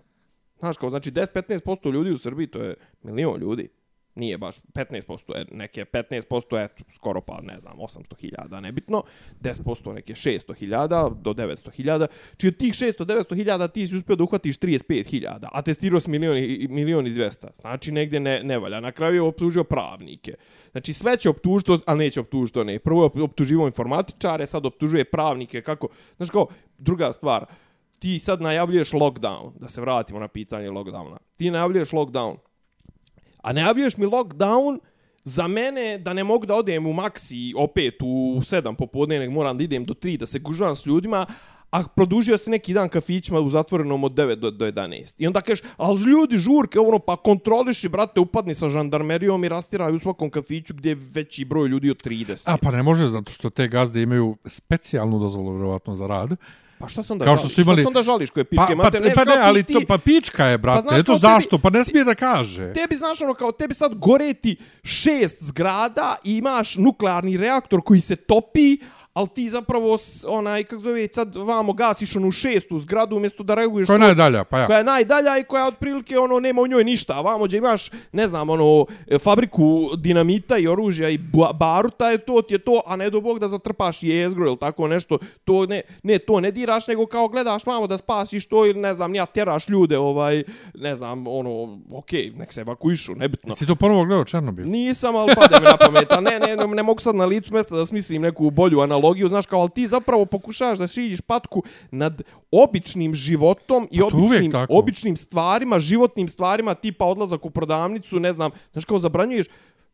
Znaš kao, znači 10-15% ljudi u Srbiji, to je milion ljudi. Nije baš 15%, e, neke 15%, eto, skoro pa, ne znam, 800.000, nebitno. 10% neke 600.000 do 900.000. Či znači, od tih 600-900.000 ti si uspio da uhvatiš 35.000, a testirao si milion, milion i 200. Znači, negdje ne, ne valja. Na kraju je optužio pravnike. Znači sve će optužiti, ali neće optužiti one. Prvo je optuživo informatičare, sad optužuje pravnike. Kako? Znaš kao, druga stvar, ti sad najavljuješ lockdown, da se vratimo na pitanje lockdowna. Ti najavljuješ lockdown, a najavljuješ mi lockdown za mene da ne mogu da odem u maksi opet u 7 popodne, nek moram da idem do 3 da se gužvam s ljudima, a produžio se neki dan kafićima u zatvorenom od 9 do, do 11. I onda kažeš, ali ljudi žurke, ono, pa kontroliši, brate, upadni sa žandarmerijom i rastiraju u svakom kafiću gdje je veći broj ljudi od 30. A pa ne može, zato što te gazde imaju specijalnu dozvolu, vjerovatno, za rad. Pa šta sam da Kao što su imali... Što sam da žališ koje pičke pa, pa, mater? Pa, pa ne, ali ti, to, pa pička je, brate. Pa, Eto zašto? Pa ne smije da kaže. Tebi, znaš, ono, kao tebi sad goreti šest zgrada i imaš nuklearni reaktor koji se topi, ali ti zapravo onaj kako zove sad vamo gasiš onu šestu zgradu umjesto da reaguješ koja je najdalja pa ja. Koja je najdalja i koja otprilike ono nema u njoj ništa. A vamo gdje imaš ne znam ono fabriku dinamita i oružja i baruta je to ti je to a ne do bog da zatrpaš jezgro ili tako nešto. To ne ne to ne diraš nego kao gledaš vamo da spasiš to ili ne znam ja tjeraš ljude ovaj ne znam ono okej okay, nek se evakuišu nebitno. Si to ponovo gledao Černobil? Nisam al pade mi na pamet ne, ne ne ne mogu sad na licu mjesta da smislim neku bolju analogiju analogiju, znaš kao, ali ti zapravo pokušavaš da šiđiš patku nad običnim životom i pa običnim, običnim stvarima, životnim stvarima, tipa odlazak u prodavnicu, ne znam, znaš kao, zabranjuješ,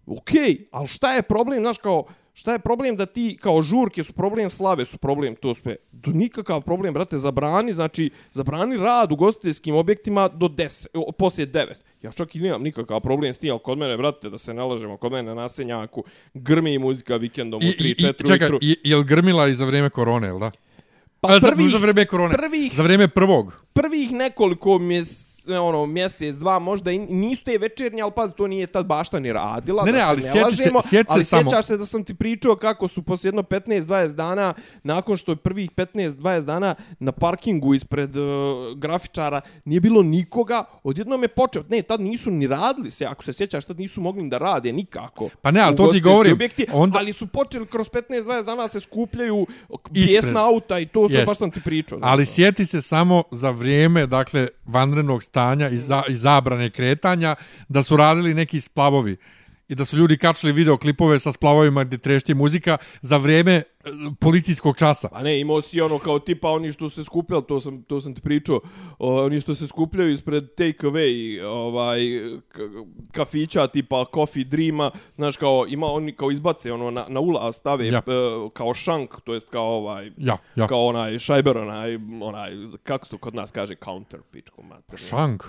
okej, okay, ali šta je problem, znaš kao, šta je problem da ti kao žurke su problem, slave su problem, to sve. Do nikakav problem, brate, zabrani, znači, zabrani rad u gostiteljskim objektima do 10, poslije 9. Ja čak i nemam nikakav problem s tim, ali kod mene, brate, da se ne lažemo, kod mene na senjaku grmi muzika vikendom u 3-4 Čekaj, je li grmila i za vrijeme korone, ili da? Pa prvih, za, za vrijeme korone, prvih, za vrijeme prvog. Prvih nekoliko mjeseci ono mjesec dva možda i nisu te večernje al pa to nije tad bašta ni radila ne, ne, ali sjeti se, sjeti ali samo sjećaš se da sam ti pričao kako su posle jedno 15 20 dana nakon što je prvih 15 20 dana na parkingu ispred uh, grafičara nije bilo nikoga odjednom je počeo. Ne tad nisu ni radili se ako se sjećaš tad nisu mogli da rade nikako. Pa ne al to ti govorim objekti, onda... ali su počeli kroz 15 20 dana se skupljaju bijesna auta i to sve baš sam ti pričao ali sjeti se samo za vrijeme dakle vanrednog stanja i, za, i zabrane kretanja, da su radili neki splavovi i da su ljudi kačili videoklipove sa splavovima gdje trešti muzika za vrijeme policijskog časa. A ne, imao si ono kao tipa oni što se skupljali, to sam, to sam ti pričao, oni što se skupljaju ispred take away ovaj, kafića tipa Coffee Dreama, znaš kao ima oni kao izbace ono na, na ulaz stave ja. uh, kao šank, to jest kao ovaj, ja, ja. kao onaj šajber, onaj, onaj, kako to kod nas kaže, counter pičku mater. Šank?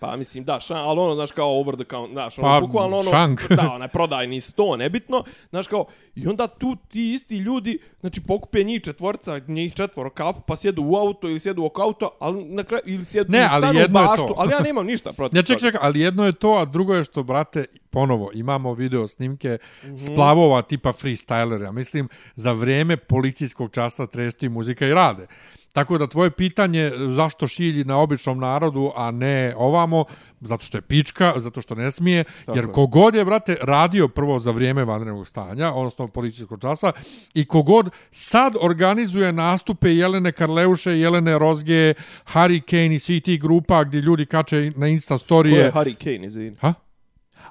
Pa mislim da, šank, ali ono, znaš kao over the counter, znaš, ono, pa, bukvalno ono, šank. da, onaj prodajni sto, nebitno, znaš kao, i onda tu ti isti ljudi znači pokupe njih četvorca, njih četvoro kafu, pa sjedu u auto ili sjedu oko auto, ali na kraju ili sjedu ne, ali stanu jedno baštu, je to. ali ja nemam ništa protiv. Ne, ček, ček, ali jedno je to, a drugo je što, brate, ponovo, imamo video snimke mm -hmm. splavova tipa freestylera. Mislim, za vrijeme policijskog časta tresti muzika i rade. Tako da tvoje pitanje zašto šilji na običnom narodu, a ne ovamo, zato što je pička, zato što ne smije, Tako jer kogod je, brate, radio prvo za vrijeme vanrednog stanja, odnosno policijskog časa, i kogod sad organizuje nastupe Jelene Karleuše, Jelene Rozge, Harry Kane i svi ti grupa gdje ljudi kače na Insta storije. Ko je Harry Kane, izvini? Ha?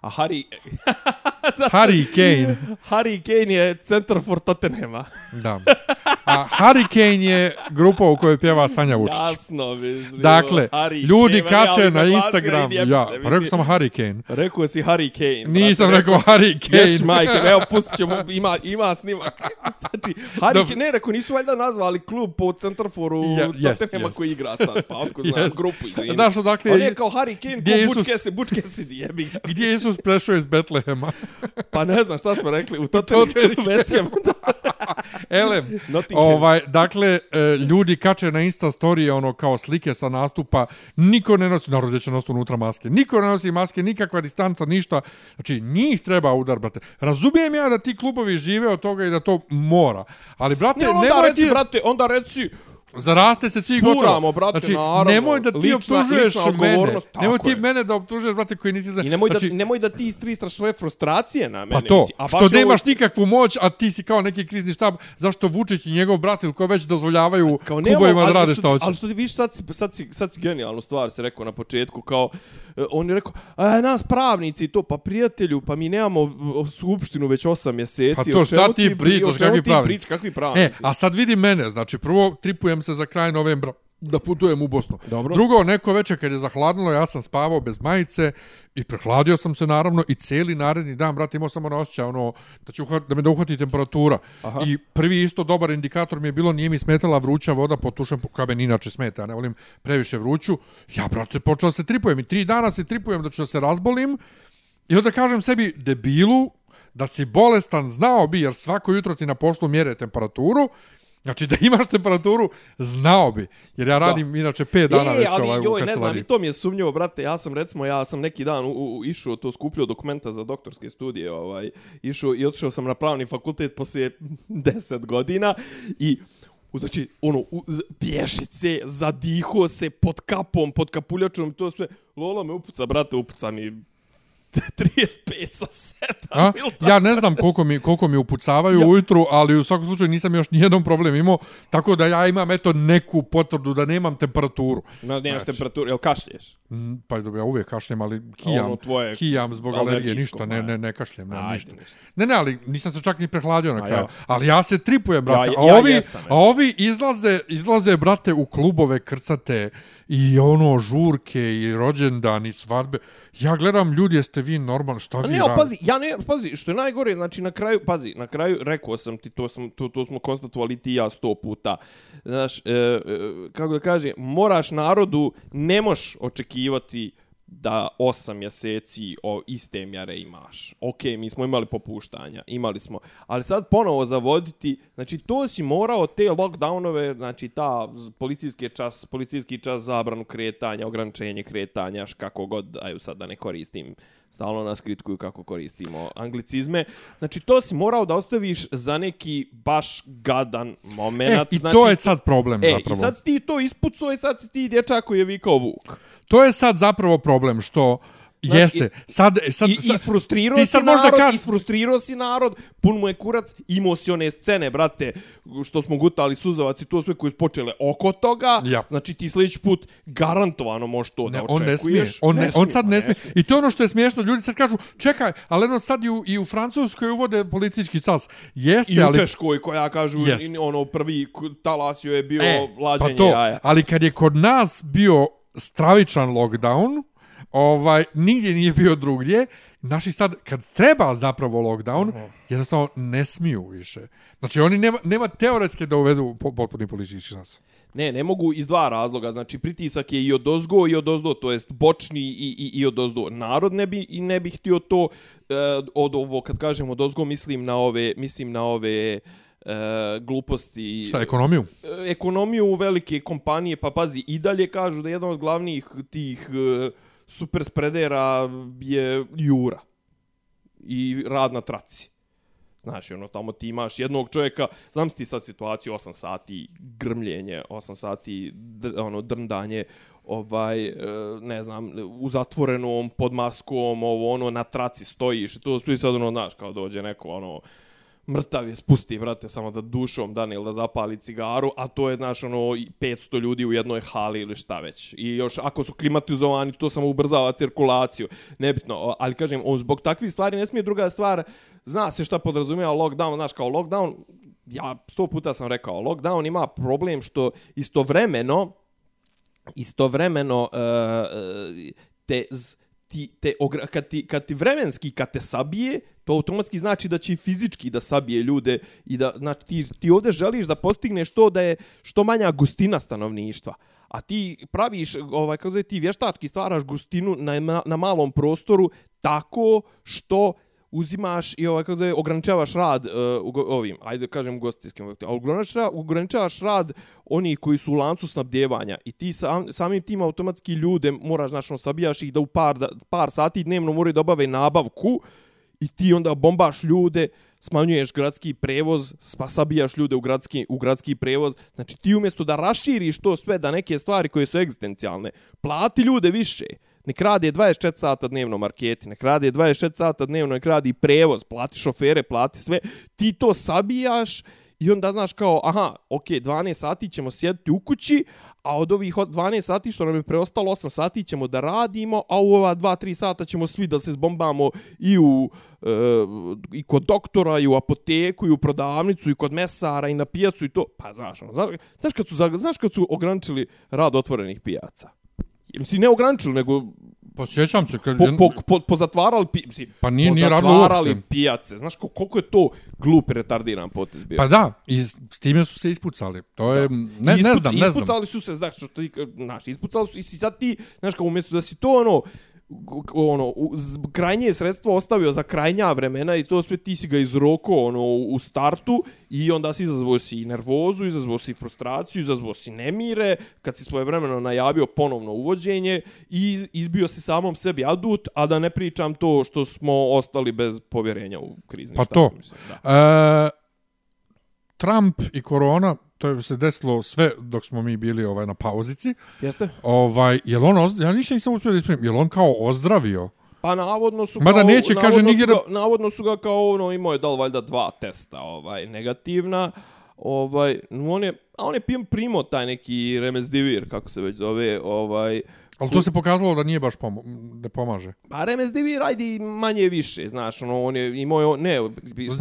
A Harry... Harry Kane. Harry Kane je centar for Tottenhama. Da. A Hurricane je grupa u kojoj pjeva Sanja Vučić. Jasno, mislim. Dakle, Harry ljudi Kane, kače ja, na Instagram. jebe Ja, se, pa rekao sam Hurricane. Rekao si Harry Kane. Nisam brate, rekao Harry Kane. Ješ, majke, evo, pustit ćemo, ima, ima snimak. znači, Harry. Kane, ne, rekao, nisu valjda nazvali klub po Centarforu Ja, yes, Tottenhama yes. koji igra sad, pa otko znam, Yes. grupu, izvini. Znaš odakle On je- kao Harry Kane, ko Butch Isus- Cassidy, Butch Cassidy, jebi ga. Gdje je Isus prešao iz Betlehema? Pa ne znam šta smo rekli, u Tottenhamu, West Hamu, Elem, Nottingham. ovaj, dakle, e, ljudi kače na Insta story ono kao slike sa nastupa, niko ne nosi, narod će nositi unutra maske, niko ne nosi maske, nikakva distanca, ništa, znači njih treba udar, brate. Razumijem ja da ti klubovi žive od toga i da to mora, ali, brate, Ne, onda nemoj reci, ti, brate, onda reci, zaraste se svi Furamo, gotovo. brate, znači, naravno. nemoj da ti Lična- optužuješ lična mene, nemoj ti je. mene da optužuješ, brate, koji niti zna. I nemoj, znači, da, nemoj da ti istristraš svoje frustracije na mene. Pa to, mislim. A što je ovo- nemaš nikakvu moć, a ti si kao neki krizni štab, zašto Vučić i njegov brat ili ko već dozvoljavaju Kao klubovima da rade što hoće. Ali što ti vidiš, sad, si- sad, si, sad si genijalnu stvar se rekao na početku, kao, on je rekao, a, nas pravnici to, pa prijatelju, pa mi nemamo o, skupštinu već osam mjeseci. Pa to šta ti pri- pričaš, kakvi pravnici? kakvi E, pravnici? a sad vidi mene, znači prvo tripujem se za kraj novembra da putujem u Bosnu. Dobro. Drugo, neko večer kad je zahladnilo, ja sam spavao bez majice i prehladio sam se naravno i cijeli naredni dan, brate, imao sam ono osjećaj, ono, da, će uhvat, da me da uhvati temperatura. Aha. I prvi isto dobar indikator mi je bilo, nije mi smetala vruća voda, potušem, kao meni inače smeta, ja ne volim previše vruću. Ja, brate, počeo se tripujem i tri dana se tripujem da ću da se razbolim i onda kažem sebi, debilu, da si bolestan, znao bi, jer svako jutro ti na poslu mjere temperaturu, Znači da imaš temperaturu, znao bi. Jer ja radim da. inače 5 dana e, već ali, ovaj, u joj, ne znam, kancelariji. i to mi je sumnjivo, brate, ja sam recimo, ja sam neki dan u, u, išao, to skupljao dokumenta za doktorske studije, ovaj, išao i otišao sam na pravni fakultet poslije 10 godina i znači, ono, u, pješice, zadiho se pod kapom, pod kapuljačom, to sve, Lola me upuca, brate, upuca mi 35 sa 7. A? Ja ne znam koliko mi, koliko mi upucavaju ja. ujutru, ali u svakom slučaju nisam još nijednom problem imao, tako da ja imam eto neku potvrdu da nemam temperaturu. No, nemaš Znači. temperaturu, jel kašlješ? Mm, Pa dobro, ja uvijek kašljem, ali kijam, ono tvoje kijam zbog alergije, ništa, ne, ma. ne, ne kašljem, ne, Ajde, ništa. Ne, ne, ali nisam se čak ni prehladio na A, kraju. ja. Ali ja se tripujem, brate. Ja- a, ja ovi, jesam, a ovi izlaze, izlaze, brate, u klubove krcate i ono, žurke i rođendan i svadbe. Ja gledam, ljudi, jeste vi normalni, šta vi ne, radite? pazi, ja ne, pazi, što je najgore, znači na kraju, pazi, na kraju rekao sam ti, to, sam, to, to smo konstatovali ti ja sto puta. Znaš, e, e, kako da kaže, moraš narodu, ne moš očekivati da osam mjeseci o iste mjere imaš. Ok, mi smo imali popuštanja, imali smo. Ali sad ponovo zavoditi, znači to si morao te lockdownove, znači ta policijski čas, policijski čas zabranu kretanja, ograničenje kretanja, š kako god, aju sad da ne koristim stalno nas kritikuju kako koristimo anglicizme. Znači, to si morao da ostaviš za neki baš gadan moment. E, i znači, to je sad problem E, zapravo. i sad si ti to ispucao i sad si ti dječak koji je vikao Vuk. To je sad zapravo problem što Znaš, jeste. Sad, sad, I, sad, isfrustrirao ti si sad možda narod, kaž- isfrustrirao si narod, pun mu je kurac, imao si one scene, brate, što smo gutali suzavac i to sve koje su počele oko toga, Ja. znači ti sljedeći put garantovano možeš to Ne, da on ne smije. očekuješ. On, ne, on sad pa ne smije. I to je ono što je smiješno. Ljudi sad kažu, čekaj, ali ono sad i u, i u Francuskoj uvode politički cas. Jeste, I u ali... Češkoj koja kažu Jest. ono prvi talasio je bio E, lađenje pa to, jaja. ali kad je kod nas bio stravičan lockdown, ovaj, nigdje nije bio drugdje, naši sad, kad treba zapravo lockdown, Mhm. jednostavno ne smiju više. Znači, oni nema, nema teoretske da uvedu po- potpuni politički nas. Ne, ne mogu iz dva razloga. Znači pritisak je i od ozgo i od ozdo, to jest bočni i, i, i od ozdo. Narod ne bi i ne bi htio to e, od ovo kad kažem od ozgo mislim na ove mislim na ove e, gluposti Šta, ekonomiju? e, ekonomiju velike kompanije, pa pazi, i dalje kažu da jedan od glavnih tih e, super spredera je Jura i rad na traci. Znaš, ono, tamo ti imaš jednog čovjeka, znam si ti sad situaciju, 8 sati grmljenje, 8 sati dr, ono, drndanje, ovaj, e, ne znam, u zatvorenom, pod maskom, ovo, ono, na traci stojiš, to to svi sad, ono, znaš, kao dođe neko, ono, mrtav je spusti, brate, samo da dušom dane ili da zapali cigaru, a to je, znaš, ono, 500 ljudi u jednoj hali ili šta već. I još, ako su klimatizovani, to samo ubrzava cirkulaciju. Nebitno, ali kažem, on zbog takvih stvari ne smije druga stvar, zna se šta podrazumijeva lockdown, znaš, kao lockdown, ja sto puta sam rekao, lockdown ima problem što istovremeno, istovremeno uh, te, z, ti, te, kad, ti, kad ti vremenski, kad te sabije, to automatski znači da će i fizički da sabije ljude i da, znači, ti, ti ovdje želiš da postigneš to da je što manja gustina stanovništva. A ti praviš, ovaj, kako zove, ti vještački stvaraš gustinu na, na malom prostoru tako što uzimaš i ovaj kako zove ograničavaš rad uh, ovim ajde kažem gostijskim objektima ograničavaš ograničavaš rad oni koji su u lancu snabdjevanja i ti sam, samim tim automatski ljude moraš znači sabijaš ih da u par da, par sati dnevno moraju da obave nabavku i ti onda bombaš ljude smanjuješ gradski prevoz pa sabijaš ljude u gradski u gradski prevoz. Znači ti umjesto da raširiš to sve da neke stvari koje su egzistencijalne plati ljude više. Nek radi 24 sata dnevno marketi, nek radi 24 sata dnevno, nek radi prevoz, plati šofere, plati sve, ti to sabijaš i onda znaš kao, aha, ok, 12 sati ćemo sjediti u kući, a od ovih 12 sati što nam je preostalo 8 sati ćemo da radimo, a u ova 2-3 sata ćemo svi da se zbombamo i u e, i kod doktora, i u apoteku, i u prodavnicu, i kod mesara, i na pijacu, i to. Pa znaš, ono, znaš, znaš, kad su, znaš kad su ograničili rad otvorenih pijaca? Mislim, ne ograničili, nego... Pa sjećam se kad... Po, po, po, po zatvarali, pi, mislim, pa nije, nije zatvarali pijace. Znaš, koliko je to glup i retardiran potez bio? Pa da, i s time su se ispucali. To je... Ne, Isput, ne znam, ne znam. Ispucali su se, znaš, što ti, znaš, ispucali su i sad ti, znaš, kao umjesto da si to, ono, ono krajnje sredstvo ostavio za krajnja vremena i to sve ti si ga izroko ono u startu i onda si izazvao si nervozu, izazvao si frustraciju, izazvao si nemire kad si svoje vremeno najavio ponovno uvođenje i izbio si samom sebi adut, a da ne pričam to što smo ostali bez povjerenja u krizni pa štab. to. Mislim, da. E, Trump i korona to je se desilo sve dok smo mi bili ovaj na pauzici. Jeste? Ovaj, je on ozd... ja ništa nisam uspio da isprimim, je on kao ozdravio? Pa navodno su Mada kao, neće, kaže, navodno, nigdje su ga, navodno su ga kao ono imao je dal valjda dva testa, ovaj negativna. Ovaj on je a on je primo taj neki remesdivir kako se već zove, ovaj Ali to se pokazalo da nije baš pomo da pomaže. Pa Remesdivir radi manje više, znaš, ono, on je imao, ne...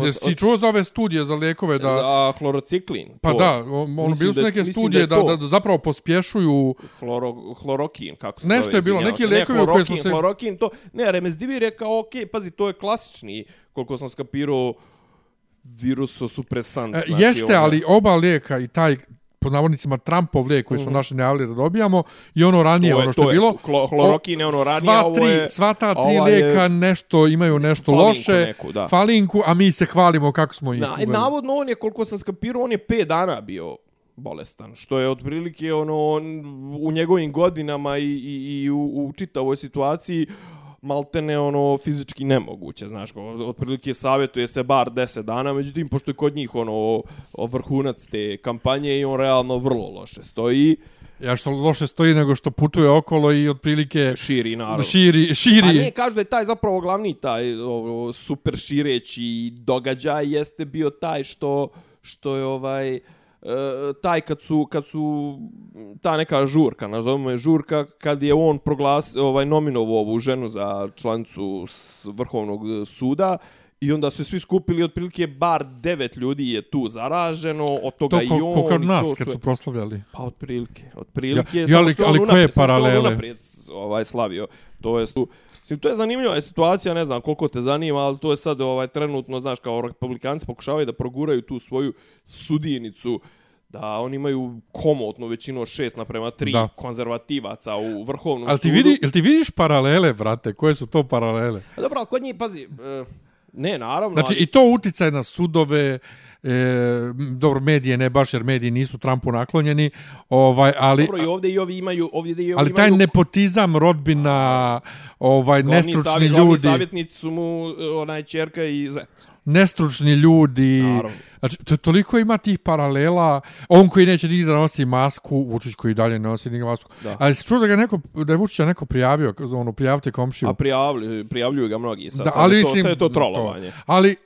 Jesi ti čuo za ove studije za lijekove da... Za hlorociklin. Pa to. da, on, on bili su neke studije da, da, da, zapravo pospješuju... Hloro, hlorokin, kako se Nešto zove, je bilo, neki lijekovi ne, u koje smo se... Hlorokin, to... Ne, Remesdivir je kao, okej, okay, pazi, to je klasični, koliko sam skapirao, virusosupresant. E, znači, jeste, ono... ali oba lijeka i taj pod navodnicima Trumpov lijek koji su mm -hmm. naši najavili da dobijamo i ono ranije je, ono što je bilo hlorokin je ono ranije sva tri, je, sva ta tri lijeka nešto imaju nešto loše neku, da. falinku a mi se hvalimo kako smo ih Na, uveli. navodno on je koliko sam skapirao on je 5 dana bio bolestan što je otprilike ono on, u njegovim godinama i, i, i u, u čitavoj situaciji maltene ono fizički nemoguće, znaš, otprilike savjetuje se bar 10 dana, međutim, pošto je kod njih ono vrhunac te kampanje i on realno vrlo loše stoji. Ja što loše stoji nego što putuje okolo i otprilike širi narod. Širi, širi. A ne, kažu da je taj zapravo glavni taj o, super šireći događaj jeste bio taj što što je ovaj E, taj kad su kad su ta neka žurka nazovimo je žurka kad je on proglas ovaj nominovao ovu ženu za članicu vrhovnog suda I onda su svi skupili otprilike bar devet ljudi je tu zaraženo, od toga to, ko, i on. To kod nas kad su proslavljali. Pa otprilike, otprilike. Ja, ja, ali, ali koje paralele? ovaj, slavio. To je tu, Mislim, to je zanimljiva situacija, ne znam koliko te zanima, ali to je sad ovaj trenutno, znaš, kao republikanci pokušavaju da proguraju tu svoju sudijenicu, da oni imaju komotnu većinu šest naprema tri da. konzervativaca u vrhovnom ali ti sudu. Vidi, jel ti vidiš paralele, vrate? Koje su to paralele? A dobro, kod njih, pazi, e, ne, naravno. Znači, ali... i to uticaj na sudove, e, dobro medije ne baš jer mediji nisu Trumpu naklonjeni ovaj ali dobro i ovdje i ovi imaju ovdje i ovi ali taj nepotizam rodbina ovaj glavni nestručni savjet, ljudi savjetnici su mu onaj ćerka i zet. Nestručni ljudi. Naravno. znači to toliko ima tih paralela. On koji neće nigdje da nosi masku Vučić koji dalje ne nosi nigdje masku. Da. ali se čuo da ga neko da je Vučić neko prijavio ono prijavite komšiju. A prijavljuju prijavljuju ga mnogi sad, da, sad ali je to, mislim, sve je to trolovanje to. ali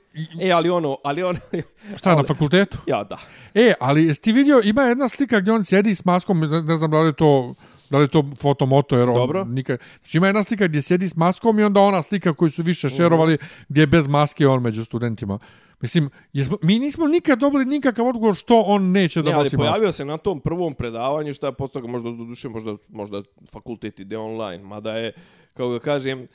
E, ali ono, ali ono... Šta, ali, na fakultetu? Ja, da. E, ali jesi ti vidio, ima jedna slika gdje on sjedi s maskom, ne, znam da li je to da li je to fotomoto, jer on Dobro. nikad... Znači ima jedna slika gdje sjedi s maskom i onda ona slika koju su više šerovali, uh -huh. gdje je bez maske on među studentima. Mislim, jesmo, mi nismo nikad dobili nikakav odgovor što on neće da Ne, ali nosi masku. pojavio se na tom prvom predavanju šta je postao možda možda, možda fakultet ide online, mada je, kako ga kažem,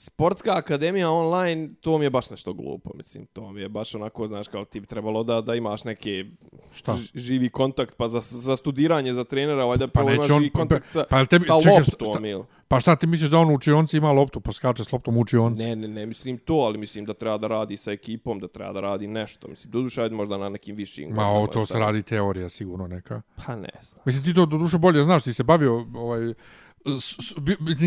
sportska akademija online, to mi je baš nešto glupo, mislim, to mi je baš onako, znaš, kao ti bi trebalo da, da imaš neke Šta? živi kontakt, pa za, za studiranje, za trenera, valjda Pa prvo imaš neće on- živi kontakt sa, pa jel tebi- sa čekaj, loptom, šta- ili? Pa šta ti misliš da on u učionci ima loptu, pa skače s loptom u učionci? Ne, ne, ne, mislim to, ali mislim da treba da radi sa ekipom, da treba da radi nešto. Mislim, doduše, ajde možda na nekim višim. Ma, ovo to se radi teorija, sigurno neka. Pa ne znam. Mislim, ti to do duše bolje znaš, ti se bavio ovaj, se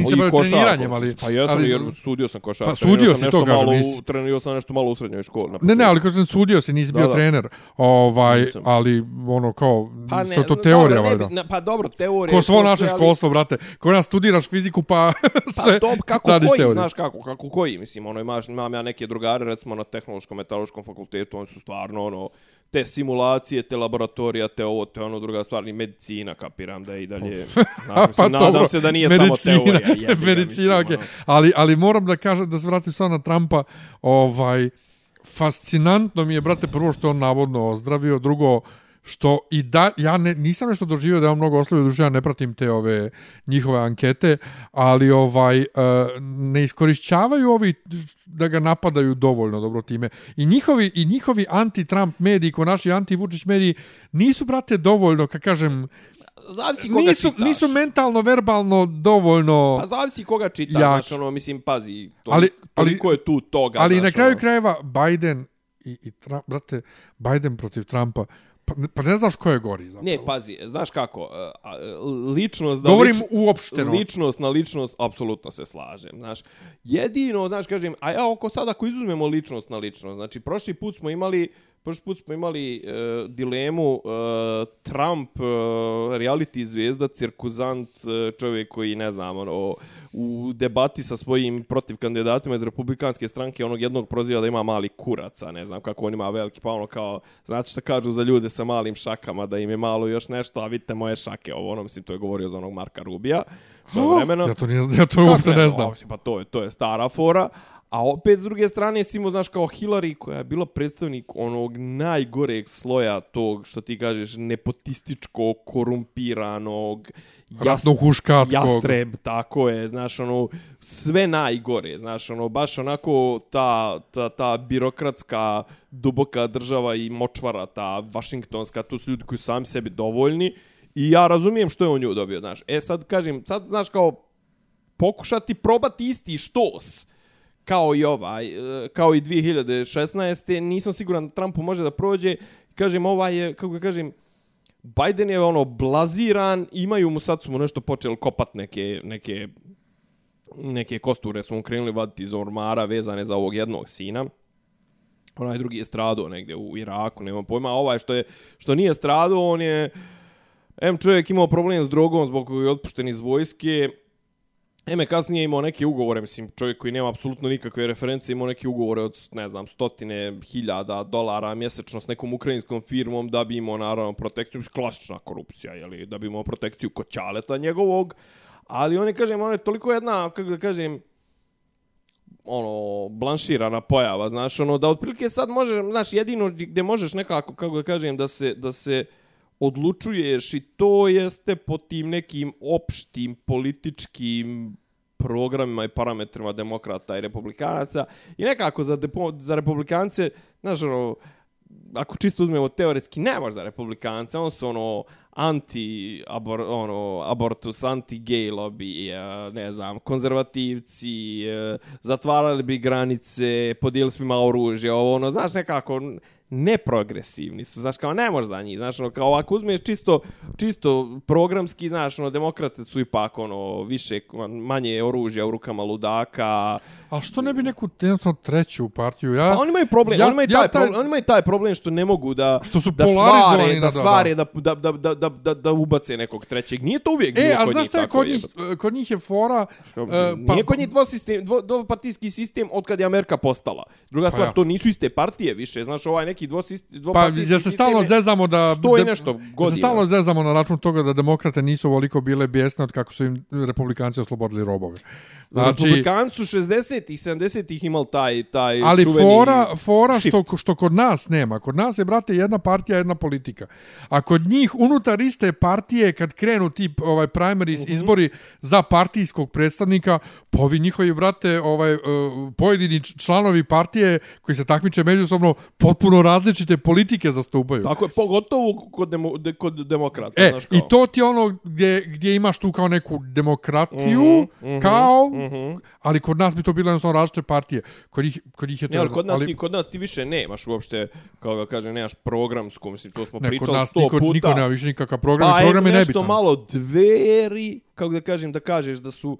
I bavio treniranjem, ali... se- Pa jesam, ali, jer sudio sam košarku. Pa sudio si, sam to kažem, nisi- Trenirao sam nešto malo u srednjoj školi. Ne, ne, ali kao sam sudio si, nisi Da, bio da. trener. Ovaj, Nisam. ali ono kao, Pa to, to no, teorija, dobro, ne valjda. na- Pa dobro, teorija. Ko svo to naše ali- školstvo, brate. Ko nas studiraš fiziku, pa sve Pa dobro, kako radiš koji, teoriju. znaš kako, kako koji, mislim, ono, imaš, imam ja neke drugare, recimo na tehnološkom metalurškom fakultetu, oni su stvarno, ono, te simulacije, te laboratorija, te ovo, te ono, druga stvar, i medicina, kapiram da je i dalje, mislim, nadam Pa dobro, se da nije medicina, samo teorija. jebi ga, medicina, okej. ono. Ali, ali moram da kažem, da se vratim sad na Trumpa, ovaj, fascinantno mi je, brate, prvo što on navodno ozdravio, drugo, što i da, ja ne, nisam nešto doživio da je on mnogo oslovio, duže ja ne pratim te ove njihove ankete, ali ovaj uh, ne iskorišćavaju ovi da ga napadaju dovoljno dobro time. I njihovi, i njihovi anti-Trump mediji, ko naši anti-Vučić mediji, nisu, brate, dovoljno, kad kažem, Zavisi koga nisu, čitaš. nisu mentalno, verbalno dovoljno... Pa zavisi koga čitaš, Jak. znaš, ono, mislim, pazi, to, Ali- ali- je tu toga, Ali znaš, na kraju ono. krajeva Biden i, i Trump, brate, Biden protiv Trumpa, pa, pa ne znaš ko je gori zapravo. Ne, pazi, znaš kako, a, a, ličnost... Da Govorim lič- uopšteno. Ličnost na ličnost, apsolutno se slažem, znaš. Jedino, znaš, kažem, a ja oko sad ako izuzmemo ličnost na ličnost, znači, prošli put smo imali, prošli put smo imali e, dilemu e, Trump, e, reality zvezda, cirkuzant, e, čovjek koji, ne znam, ono, u debati sa svojim protiv kandidatima iz republikanske stranke onog jednog proziva da ima mali kuraca, ne znam kako on ima veliki, pa ono kao, znate šta kažu za ljude sa malim šakama, da im je malo još nešto, a vidite moje šake, ovo ono, mislim, to je govorio za onog Marka Rubija, svoje vremeno. Ja to, nije, ja to uopšte Kako ne znam. Mislim, Pa to je, to je stara fora. A opet, s druge strane, si imao, znaš, kao Hillary, koja je bila predstavnik onog najgoreg sloja tog, što ti kažeš, nepotističkog, korumpiranog, huškačkog. jastreb, tako je, znaš, ono, sve najgore, znaš, ono, baš onako ta, ta, ta birokratska duboka država i močvara, ta vašingtonska, tu su ljudi koji su sami sebi dovoljni i ja razumijem što je on nju dobio, znaš. E sad, kažem, sad, znaš, kao, pokušati probati isti štos, kao i ovaj, e, kao i 2016. Nisam siguran da Trumpu može da prođe. Kažem, ovaj je, kako ga kažem, Biden je ono blaziran, imaju mu sad su mu nešto počeli kopat neke, neke, neke kosture su mu krenuli vaditi iz ormara vezane za ovog jednog sina. Onaj drugi je stradao negdje u Iraku, nema pojma. A Ovaj što je što nije stradao, on je M čovjek imao problem s drogom zbog koji je otpušten iz vojske. Eme kasnije imao neke ugovore, mislim, čovjek koji nema apsolutno nikakve reference, imao neke ugovore od, ne znam, stotine hiljada dolara mjesečno s nekom ukrajinskom firmom da bi imao, naravno, protekciju, klasična korupcija, jeli, da bi imao protekciju koćaleta njegovog, ali on je, kažem, on je toliko jedna, kako da kažem, ono, blanširana pojava, znaš, ono, da otprilike sad može, znaš, jedino gdje možeš nekako, kako da kažem, da se, da se odlučuješ i to jeste po tim nekim opštim političkim programima i parametrima demokrata i republikanaca. I nekako za, depo, za republikance, znaš, ono, ako čisto uzmemo teoretski, ne može za republikance, on su ono anti abor, ono abortus, anti gay lobby, eh, ne znam, konzervativci, eh, zatvarali bi granice, podijeli svima oružje, ovo ono, znaš, nekako neprogresivni su, znaš, kao ne može za njih, znaš, ono, kao ako uzmeš čisto, čisto programski, znaš, ono, demokrate su ipak, ono, više, manje oružja u rukama ludaka, A što ne bi neku jednostavno treću partiju? Ja, Pa oni imaju problem, ja- oni imaju ja taj, taj- problem, oni imaju taj problem što ne mogu da Što su da svare, da, da da, svare, da, da, da, da, da, da, da ubace nekog trećeg. Nije to uvijek E, bilo a kod znaš njih šta je tako, kod njih, kod njih je fora... Kao, e, Nije kod njih dvosistem, dvo, dvopartijski sistem od kad je Amerika postala. Druga Pa stvar, ja. to nisu iste partije više. Znaš, ovaj neki dvosist, Pa, dvopartijski ja se stalno zezamo da... sto i da- nešto da se godina. stalno zezamo na račun toga da demokrate nisu ovoliko bile bijesne od kako su im republikanci oslobodili robove. Znači, Republikanci su 60-ih, 70-ih imali taj, taj Ali fora, fora što, shift. što kod nas nema. Kod nas je, brate, jedna partija, jedna politika. A kod njih, unutar iste partije, kad krenu ti ovaj, primaries Mhm. izbori za partijskog predstavnika, pa ovi njihovi, brate, ovaj, uh, pojedini članovi partije koji se takmiče međusobno, potpuno različite politike zastupaju. Tako je, pogotovo kod, demo, de, kod demokrata. E, znaš, kao. i to ti je ono gdje, gdje imaš tu kao neku demokratiju, Mhm, mhm, kao, mhm. ali kod nas bi to bilo jednostavno različite partije. Kod njih, kod njih je to... Ne, ali kod nas, ali- ti, kod nas ti više nemaš uopšte, kao ga kaže, nemaš programsku, mislim, to smo Ne, kod pričali nas sto niko, puta. niko nema više nikakav program. pa program je je nešto nebitan. malo dveri, kako da kažem, da kažeš da su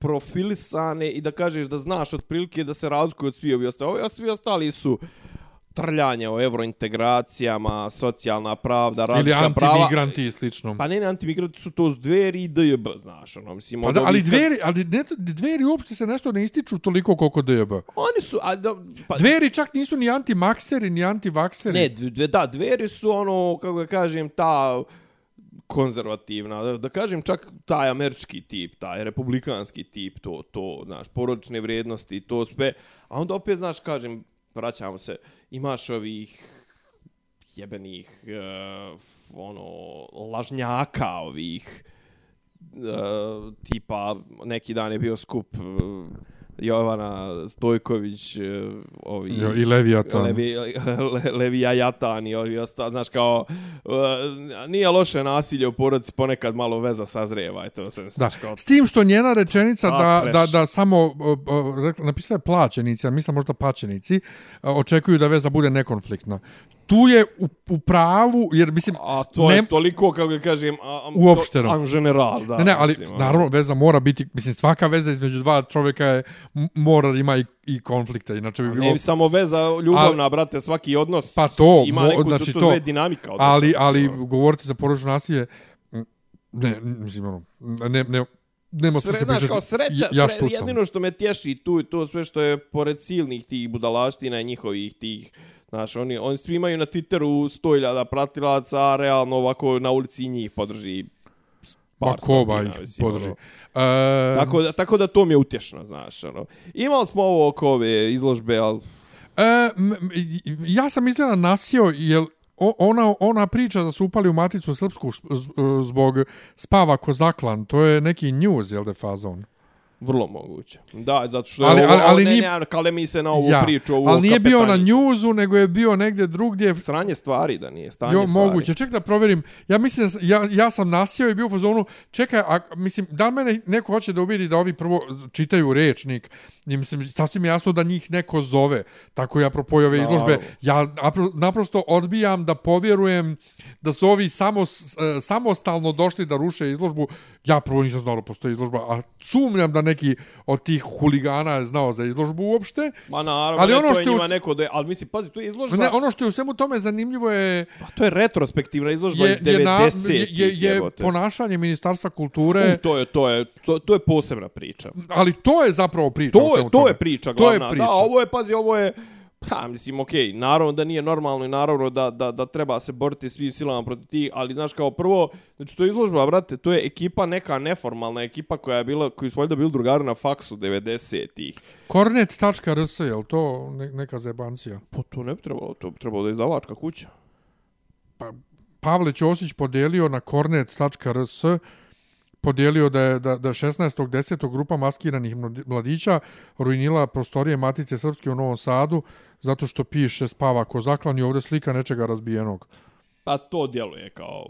profilisane i da kažeš da znaš otprilike da se razlikuju od svi ovi ostali. Ovi svi ostali su trljanje o evrointegracijama, socijalna pravda, Ili radnička prava. antimigranti i slično. Pa ne, ne, antimigranti su to s dveri i DJB, znaš, ono, mislim, Pa od da, ali ovih- dveri, ali ne, dveri uopšte se nešto ne ističu toliko koliko DB. Oni su, a, da, pa, Dveri čak nisu ni antimakseri, ni antivakseri. Ne, dve, da, dveri su ono, kako da kažem, ta konzervativna, da, da kažem čak taj američki tip, taj republikanski tip, to, to, znaš, porodične vrijednosti, to sve. A onda opet, znaš, kažem, vraćamo se, imaš ovih jebenih, uh, ono, lažnjaka ovih, uh, tipa, neki dan je bio skup uh, Jovana Stojković, uh, ovi... Jo, I Leviatan. Levi, le, Levija Jatan i ovi osta, znaš kao, uh, nije loše nasilje u porodici, ponekad malo veza sazrijeva, i to se Da. znaš kao, S tim što njena rečenica A, da, trash. da, da samo, uh, uh, rekla- napisala je plaćenici, a mislim možda pačenici, uh, očekuju da veza bude nekonfliktna. Tu je u, u pravu, jer mislim... a to ne- je toliko, kako ga kažem, a, a, Uopšteno. to- en general, da. Ne, ne, ali mislim, ono. naravno veza mora biti, mislim svaka veza između dva čovjeka je, mora ima i, i konflikta, inače bi bilo... Ne bi samo veza ljubavna, brate, svaki odnos Pa to, ima mo- neku, znači to, to. to sve dinamika odnosa. ali, ali ono. govoriti za porodično nasilje, ne, mislim, ono, ne, ne, nema Sre, svrhe znaš, kao sreća, ja sre, jedino što me tješi tu i to sve što je pored silnih tih budalaština i njihovih tih Znaš, oni, oni svi imaju na Twitteru 100.000 pratilaca, a realno ovako na ulici njih podrži Pa par koba stotina, ih podrži. ono. E, Tako da, tako da to mi je utješno, znaš. Ono. Imali smo ovo oko ove izložbe, ali E, ja sam izgleda nasio, jer ona, ona priča da su upali u Maticu Srpsku z- zbog spava Kozaklan, to je neki news, jel da fazon? Vrlo moguće. Da, zato što je Ali- ovo, ali- ali ne, nije- ne, kale mi se na ovu priču. Ovu ali nije bio na kapetanju. newsu, nego je bio negdje drugdje. Sranje stvari da nije, stanje Jo, stvari. moguće. Ček da provjerim. Ja mislim da ja, ja sam nasio i bio u fazonu, čekaj, a, mislim, da li mene neko hoće da ubedi da ovi prvo čitaju rečnik? I mislim, sasvim je jasno da njih neko zove. Tako ja apropo ove Naravno. izložbe. Ja napro- naprosto odbijam da povjerujem da su ovi samo, e, samostalno došli da ruše izložbu. Ja prvo nisam znao da postoji izložba, a sumnjam da neki od tih huligana je znao za izložbu uopšte. Ma naravno, Ali ono što je njima u- neko da je, ali mislim, pazi, tu je izložba, Ne, ono što je u svemu tome zanimljivo je Pa to je retrospektivna izložba je, iz je, na, 90-ih. je, je jebote. ponašanje Ministarstva kulture, U, to je, to je, to, to je posebna priča. ali to je zapravo priča. u To svemu je, to tome. je priča To je glavna. priča. Da, ovo je, pazi, ovo je, pa, mislim, okej, naravno da nije normalno i naravno da, da, da treba se boriti svim silama protiv tih, ali znaš kao prvo, znači to je izložba, brate, to je ekipa, neka neformalna ekipa koja je bila, koji su valjda bili drugari na faksu 90-ih. Kornet.rs, je li to ne, neka zebancija? Pa to ne bi trebalo, to bi trebalo da je izdavačka kuća. Pavle Ćosić podelio na kornet.rs podijelio da je da, da 16.10. grupa maskiranih mladi- mladića ruinila prostorije Matice Srpske u Novom Sadu zato što piše spava Kozaklan i ovdje slika nečega razbijenog. Pa to djeluje kao,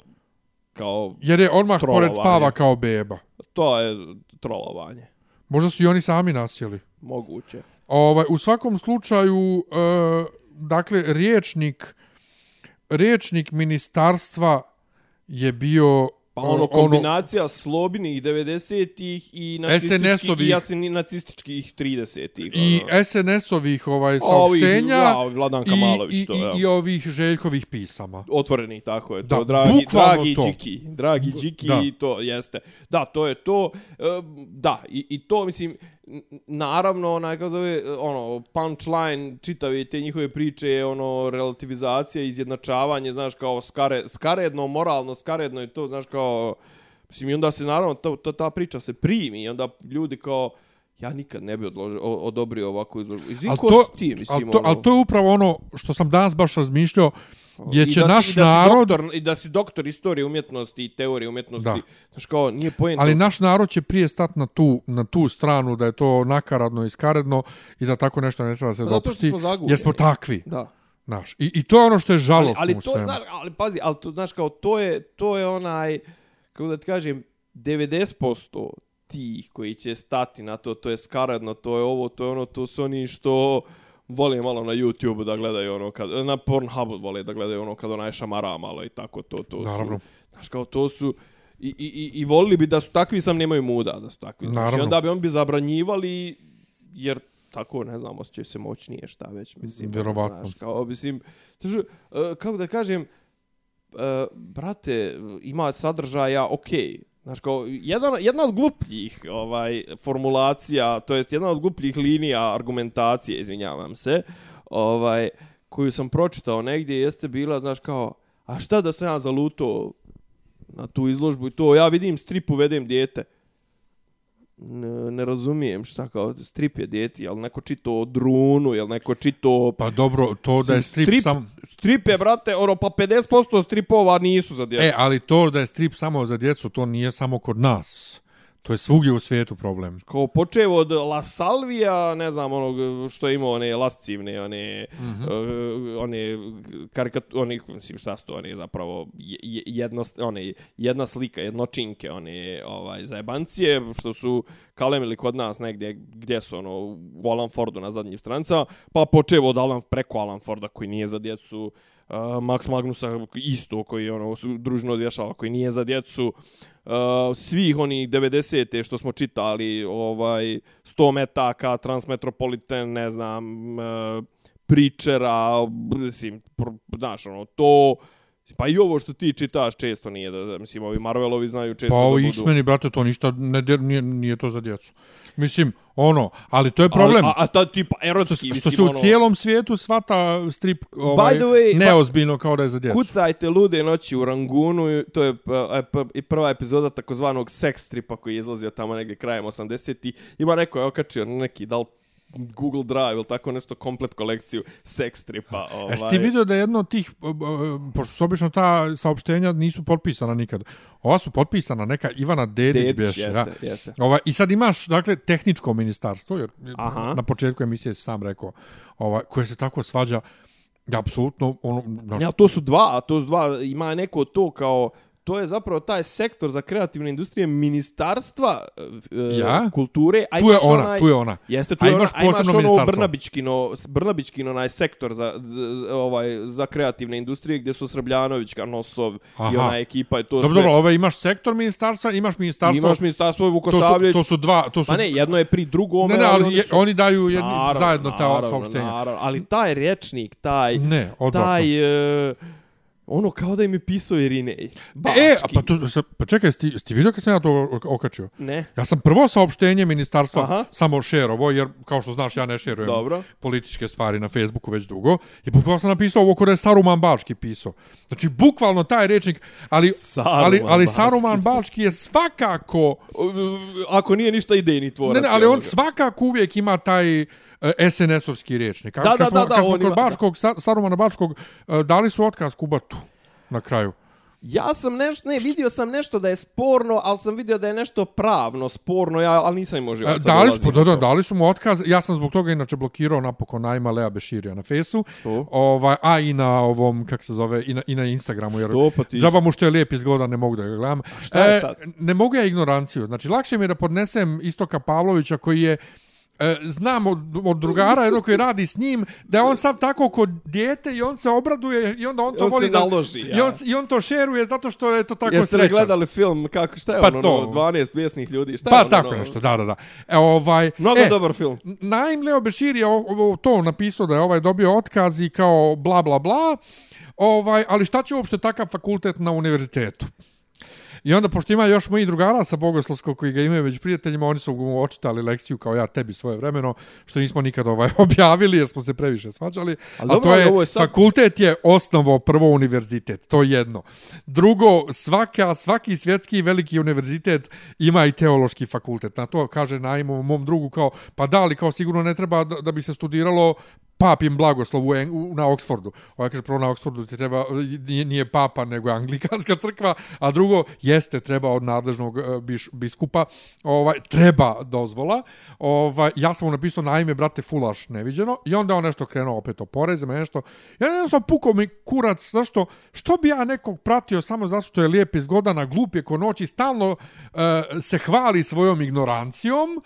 kao, Jer je odmah pored spava kao beba. to je trolovanje. Možda su i oni sami nasjeli. Moguće. Ovaj, u svakom slučaju, e, dakle, riječnik, riječnik ministarstva je bio Pa ono, kombinacija slobinih 90-ih i nacističkih, i jasni- nacističkih 30-ih. I ono. SNS-ovih ovaj, A ovih, saopštenja da, Vladanka i, Malović, i, to, i, ja. i ovih Željkovih pisama. otvoreni, tako je. Da, To, dragi, dragi to. Điki. Dragi Điki, Da. to jeste. Da, to je to. E, Da, i, i to, mislim, naravno, onaj, kako zove, ono, punchline čitave te njihove priče je, ono, relativizacija, izjednačavanje, znaš, kao skare, skaredno, moralno, skaredno i to, znaš, kao, mislim, i onda se, naravno, to, to, ta priča se primi i onda ljudi kao, ja nikad ne bi odložio, odobrio ovakvu izložbu. Izvim, Ali ko to, si ti, mislim, ali, to, ono, ali to je upravo ono što sam danas baš razmišljao, gdje će da naš da si narod... Doktor, I da si doktor istorije umjetnosti i teorije umjetnosti. Da. Znaš kao, nije poenta. Ali naš narod će prije stati na tu, na tu stranu da je to nakaradno i skaredno i da tako nešto ne treba se Pa zato dopusti, smo jer smo takvi. Da. Znaš. I, I to je ono što je Ali, žalostno ali u to, svemu. znaš, ali pazi, ali to, znaš kao, to je, to je onaj, kako da ti kažem, 90% tih koji će stati na to, to je skaradno, to je ovo, to je ono, to su oni što vole malo na YouTube da gledaju ono, kad, na Pornhubu vole da gledaju ono kad onaj šamara malo i tako, to, to Naravno. su, znaš kao, to su, i, i, i, i volili bi da su takvi, sam nemaju muda da su takvi. Znači, Naravno. onda bi on bi zabranjivali, jer tako, ne znam, osjećaju se moćnije, šta već, mislim. Vjerovatno. Znaš, kao, mislim, znaš, e, kako da kažem, e, brate, ima sadržaja, okej. Znaš, kao, jedan, jedna od glupljih ovaj, formulacija, to jest jedna od glupljih linija argumentacije, izvinjavam se, ovaj, koju sam pročitao negdje, jeste bila, znaš, kao, a šta da sam ja zaluto na tu izložbu i to, ja vidim strip, uvedem dijete. Ne, razumijem šta kao strip je dijeti, jel neko čito o drunu, jel neko čito Pa dobro, to da je strip, Strip- sam... Strip je, brate, ono, pa 50% stripova nisu za djecu. E, ali to da je strip samo za djecu, to nije samo kod nas. To je svugdje u svijetu problem. Kao počeo od La Salvija, ne znam, onog što je imao one lascivne, one, mm. -hmm. uh, one karikat, oni, mislim, šta su to, one zapravo je- je- jedno, one, jedna slika, jednočinke, one ovaj, zajebancije, što su kalemili kod nas negdje, gdje su, ono, u Alan Fordu na zadnjim strancama, pa počeo od Alan, preko Alan Forda, koji nije za djecu, uh, Max Magnusa isto, koji ono, družno odvješava, koji nije za djecu, uh, svih onih 90-te što smo čitali, ovaj 100 metaka, Transmetropolitan, ne znam, uh, Pričera, mislim, znaš, ono, to, pa i ovo što ti čitaš često nije, da, mislim, ovi Marvelovi znaju često Pa da budu... X-meni, brate, to ništa ne, nije, nije to za djecu. Mislim, ono, ali to je problem. Ali, a, a ta tipa erotski, što, mislim, što se u ono, cijelom svijetu svata strip ovaj, the way, ba- neozbiljno kao da je za djecu. Kucajte lude noći u Rangunu, to je p- p- i prva epizoda takozvanog sex stripa koji je izlazio tamo negdje krajem 80-ti. Ima neko je okačio neki, da li Google Drive ili tako nešto, komplet kolekciju sex stripa. Ovaj. Jesi ti vidio da je jedno od tih, pošto su obično ta saopštenja nisu potpisana nikad. Ova su potpisana, neka Ivana Dedić, Dedić, bješe. jeste, ja. jeste. Ovaj, I sad imaš, dakle, tehničko ministarstvo, jer Aha. na početku emisije si sam rekao, ovaj, koje se tako svađa, apsolutno, ono, znaš, Ja, to su dva, to su dva, ima neko to kao, to je zapravo taj sektor za kreativne industrije ministarstva e, Ja? kulture. A tu je ona, onaj, tu je ona. Jeste, tu A je imaš ona, a imaš ono. Brnabićkino, Brnabićkino onaj sektor za, za, ovaj, za kreativne industrije gdje su Srbljanović, Nosov i ona ekipa i to Dobro, sve. dobro, ovaj imaš sektor ministarstva, imaš ministarstvo, Imaš ministarstvo to su, to su dva, to su, Pa ne, jedno je pri drugome, ne, ne, ali oni je, oni daju jedni, Naravno, zajedno ta naravno, saopštenja. Naravno, ali taj rječnik, taj, Ne, odvratno. taj, e, ono kao da im je pisao Irinej. Bački. E, a pa, to, pa čekaj, sti, sti vidio kad sam ja to ok- okačio? Ne. Ja sam prvo saopštenje ministarstva Aha. samo šerovo, jer kao što znaš ja ne šerujem Dobro. političke stvari na Facebooku već dugo. I bukvalno sam napisao ovo kore Saruman Bački pisao. Znači, bukvalno taj rečnik, ali, Saruman ali, ali Bački. Saruman Bački je svakako, Ako nije ništa idejni tvorac. ne, ne, ali on svakako uvijek ima taj uh, SNS-ovski rečnik. A Da, kad da, smo, da, da, kad smo kod ima- Bačkog, Sa- Sarumana Bačkog, uh, dali su otkaz Kubatu na kraju. Ja sam nešto, ne, vidio sam nešto da je sporno, ali sam vidio da je nešto pravno sporno, ja, ali nisam imao E, živaca. Dali su, da, da, dali su mu otkaz. Ja sam zbog toga inače blokirao napokon Najma Lea Beširija na Fesu. Što? Ovaj, a i na ovom, kak se zove, i na, i na Instagramu. Jer Što, pa ti- džaba mu što je lijep izgleda, ne mogu da ga gledam. šta je sad? Ne mogu ja ignoranciju. Znači, lakše mi je da podnesem Istoka Pavlovića koji je e, znam od, od drugara jednog koji radi s njim, da je on sav tako kod dijete i on se obraduje i onda on to On voli da... naloži, I ja. on, I on to šeruje zato što je to tako Jeste srećan. gledali film, kako, šta je Pa ono, to. ono, 12 bijesnih ljudi, šta je Pa ono, tako ono, nešto, da, da, da. E, ovaj, Mnogo e, dobar film. Naim Leo Bešir je o- o- to napisao da je ovaj dobio otkaz i kao bla bla bla. Ovaj, ali šta će uopšte takav fakultet na univerzitetu? I onda, pošto ima još mojih drugara sa Bogoslovskog koji ga imaju već prijateljima, oni su mu očitali lekciju kao ja tebi svoje vremeno, što nismo nikad ovaj objavili jer smo se previše svađali. Ali A dobro, to je, ovo je sad- fakultet je osnovo prvo univerzitet, to je jedno. Drugo, svaka, svaki svjetski veliki univerzitet ima i teološki fakultet. Na to kaže najmo mom drugu kao, pa da li kao sigurno ne treba da, da bi se studiralo papim blagoslov u, u, na Oxfordu. Ovo kaže, prvo na Oxfordu ti treba, nije, nije papa, nego je anglikanska crkva, a drugo, jeste, treba od nadležnog e, biš, biskupa, ovaj, treba dozvola. Ovaj, ja sam mu napisao na ime, brate, fulaš neviđeno, i onda on nešto krenuo opet o porezima, nešto. Ja jednostavno pukao mi kurac, zašto, što bi ja nekog pratio samo zato što je lijep iz godana, glup je ko noć i stalno uh, se hvali svojom ignorancijom,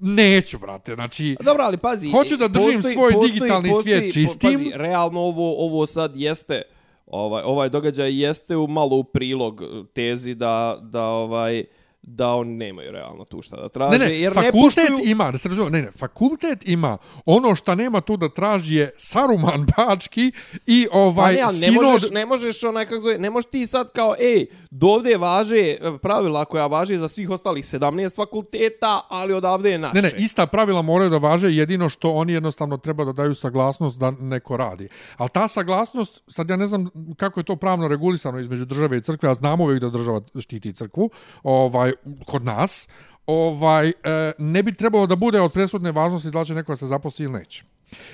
Neću, brate, znači... Dobro, ali pazi. Hoću da držim svoj digitalni svijet čistim. Pazi, realno ovo, ovo sad jeste, ovaj, ovaj događaj jeste u malo u prilog tezi da, da ovaj da oni nemaju realno tu šta da traže. Ne, ne, jer fakultet ne poštuju... ima, da se razumije, ne, ne, fakultet ima ono što nema tu da traži je Saruman Bački i Pa ovaj ne, ali ne sinod... možeš, ne možeš onaj kako zove, ne možeš ti sad kao, ej, dovde važe e, pravila koja važe za svih ostalih 17 fakulteta, ali odavde je naše. Ne, ne, ista pravila moraju da važe, jedino što oni jednostavno treba da daju saglasnost da neko radi. Ali ta saglasnost, sad ja ne znam kako je to pravno regulisano između države i crkve, a znamo uvijek da država štiti crkvu, ovaj, Ovaj, kod nas, ovaj, e, ne bi trebalo da bude od presudne važnosti da li će neko da se zaposli ili neće.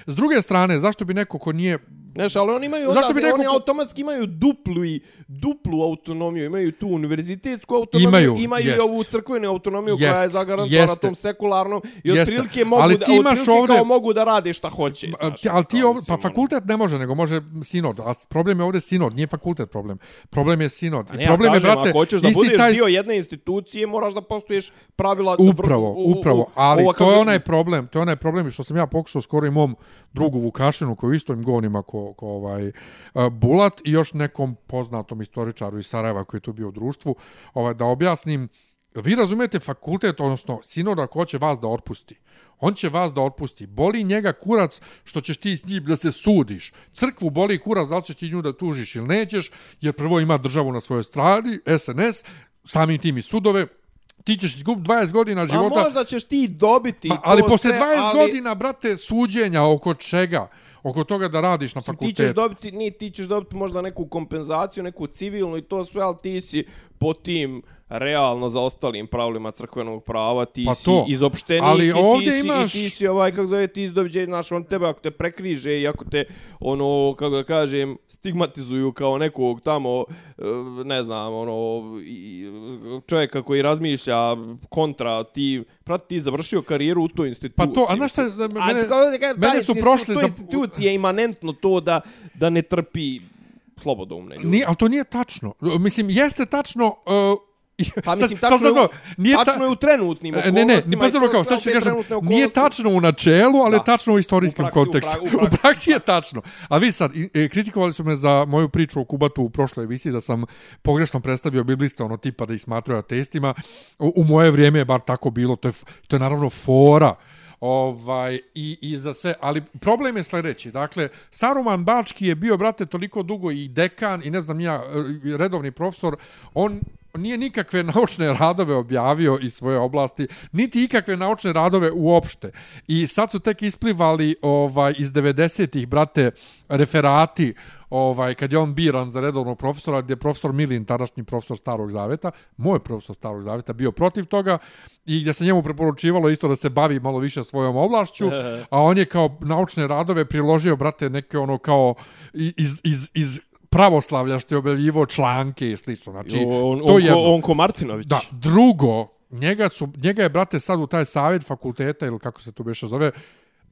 S druge strane, zašto bi neko ko nije Znaš, ali oni imaju, Zašto onda, bi neko oni automatski imaju duplu, i, duplu autonomiju, imaju tu univerzitetsku autonomiju, Imaju, imaju jest. i ovu crkvenu autonomiju koja je Jest, zagarantovana tom sekularnom i Jeste. otprilike mogu, Ali da, ti imaš otprilike ovde- kao mogu da rade šta hoće. Znaš, ali ti ovdje, pa fakultet ne može, nego može sinod. A problem je ovdje sinod, nije fakultet problem. Problem je sinod. Ne, I problem ja kažem, je, brate, ako hoćeš da budeš taj... dio jedne institucije, moraš da postuješ pravila... Upravo, u- u- u- upravo, ali to je onaj problem, to je onaj problem što sam ja pokušao skoro i mom drugu Vukašinu koji isto im gonima ko, ko ovaj Bulat i još nekom poznatom istoričaru iz Sarajeva koji je tu bio u društvu, ovaj da objasnim Vi razumijete fakultet, odnosno sinod ako hoće vas da otpusti. On će vas da otpusti. Boli njega kurac što ćeš ti s njim da se sudiš. Crkvu boli kurac da li ćeš ti nju da tužiš ili nećeš, jer prvo ima državu na svojoj strani, SNS, samim tim i sudove, ti ćeš izgubiti 20 godina života. A možda ćeš ti dobiti Ma, ali posle sve, 20 ali... godina, brate, suđenja oko čega? Oko toga da radiš na Ti ćeš fakultetu. dobiti, ni ti ćeš dobiti možda neku kompenzaciju, neku civilnu i to sve, ali ti si po tim realno za ostalim pravilima crkvenog prava, ti Pa si to. izopštenik Ali i, ovdje ti si, imaš- i ti si ovaj, kako zove, ti izdođe, znaš, on tebe ako te prekriže i ako te, ono, kako da kažem, stigmatizuju kao nekog tamo, e, ne znam, ono, čovjeka koji razmišlja kontra, ti, prati, ti završio karijeru u toj instituciji. Pa to, a znaš šta, A, mene, tako da kažem, mene su prošli toj za... instituciji je imanentno to da, da ne trpi slobodoumne ljudi. Nije, ali to nije tačno. Mislim, jeste tačno... Uh, Pa mislim, sad- tačno, sad- je, nije tačno je u trenutnim okolnostima. Ne, ne, ni i pa kao, sad ću kažem, nije tačno u načelu, ali Da. tačno u istorijskom U praksi- u kontekstu. pra- u praksi. U praksi je tačno. A vi sad, e, kritikovali su me za moju priču o Kubatu u prošloj emisiji, da sam pogrešno predstavio biblista, ono tipa da ih smatraju ateistima. U, u moje vrijeme je bar tako bilo, to je, to je naravno fora ovaj i, i za sve, ali problem je sljedeći. Dakle, Saruman Bački je bio, brate, toliko dugo i dekan i ne znam ja, e, redovni profesor, on nije nikakve naučne radove objavio iz svoje oblasti, niti ikakve naučne radove uopšte. I sad su tek isplivali ovaj iz 90-ih, brate, referati ovaj kad je on biran za redovnog profesora, gdje je profesor Milin, tadašnji profesor Starog Zaveta, moj profesor Starog Zaveta, bio protiv toga i gdje se njemu preporučivalo isto da se bavi malo više svojom oblašću, a on je kao naučne radove priložio, brate, neke ono kao iz, iz, iz pravoslavlja što je objavljivo članke i slično. Znači, on, to on, je ko, on ko Martinović. Da, drugo, njega, su, njega je, brate, sad u taj savjet fakulteta, ili kako se to beše zove,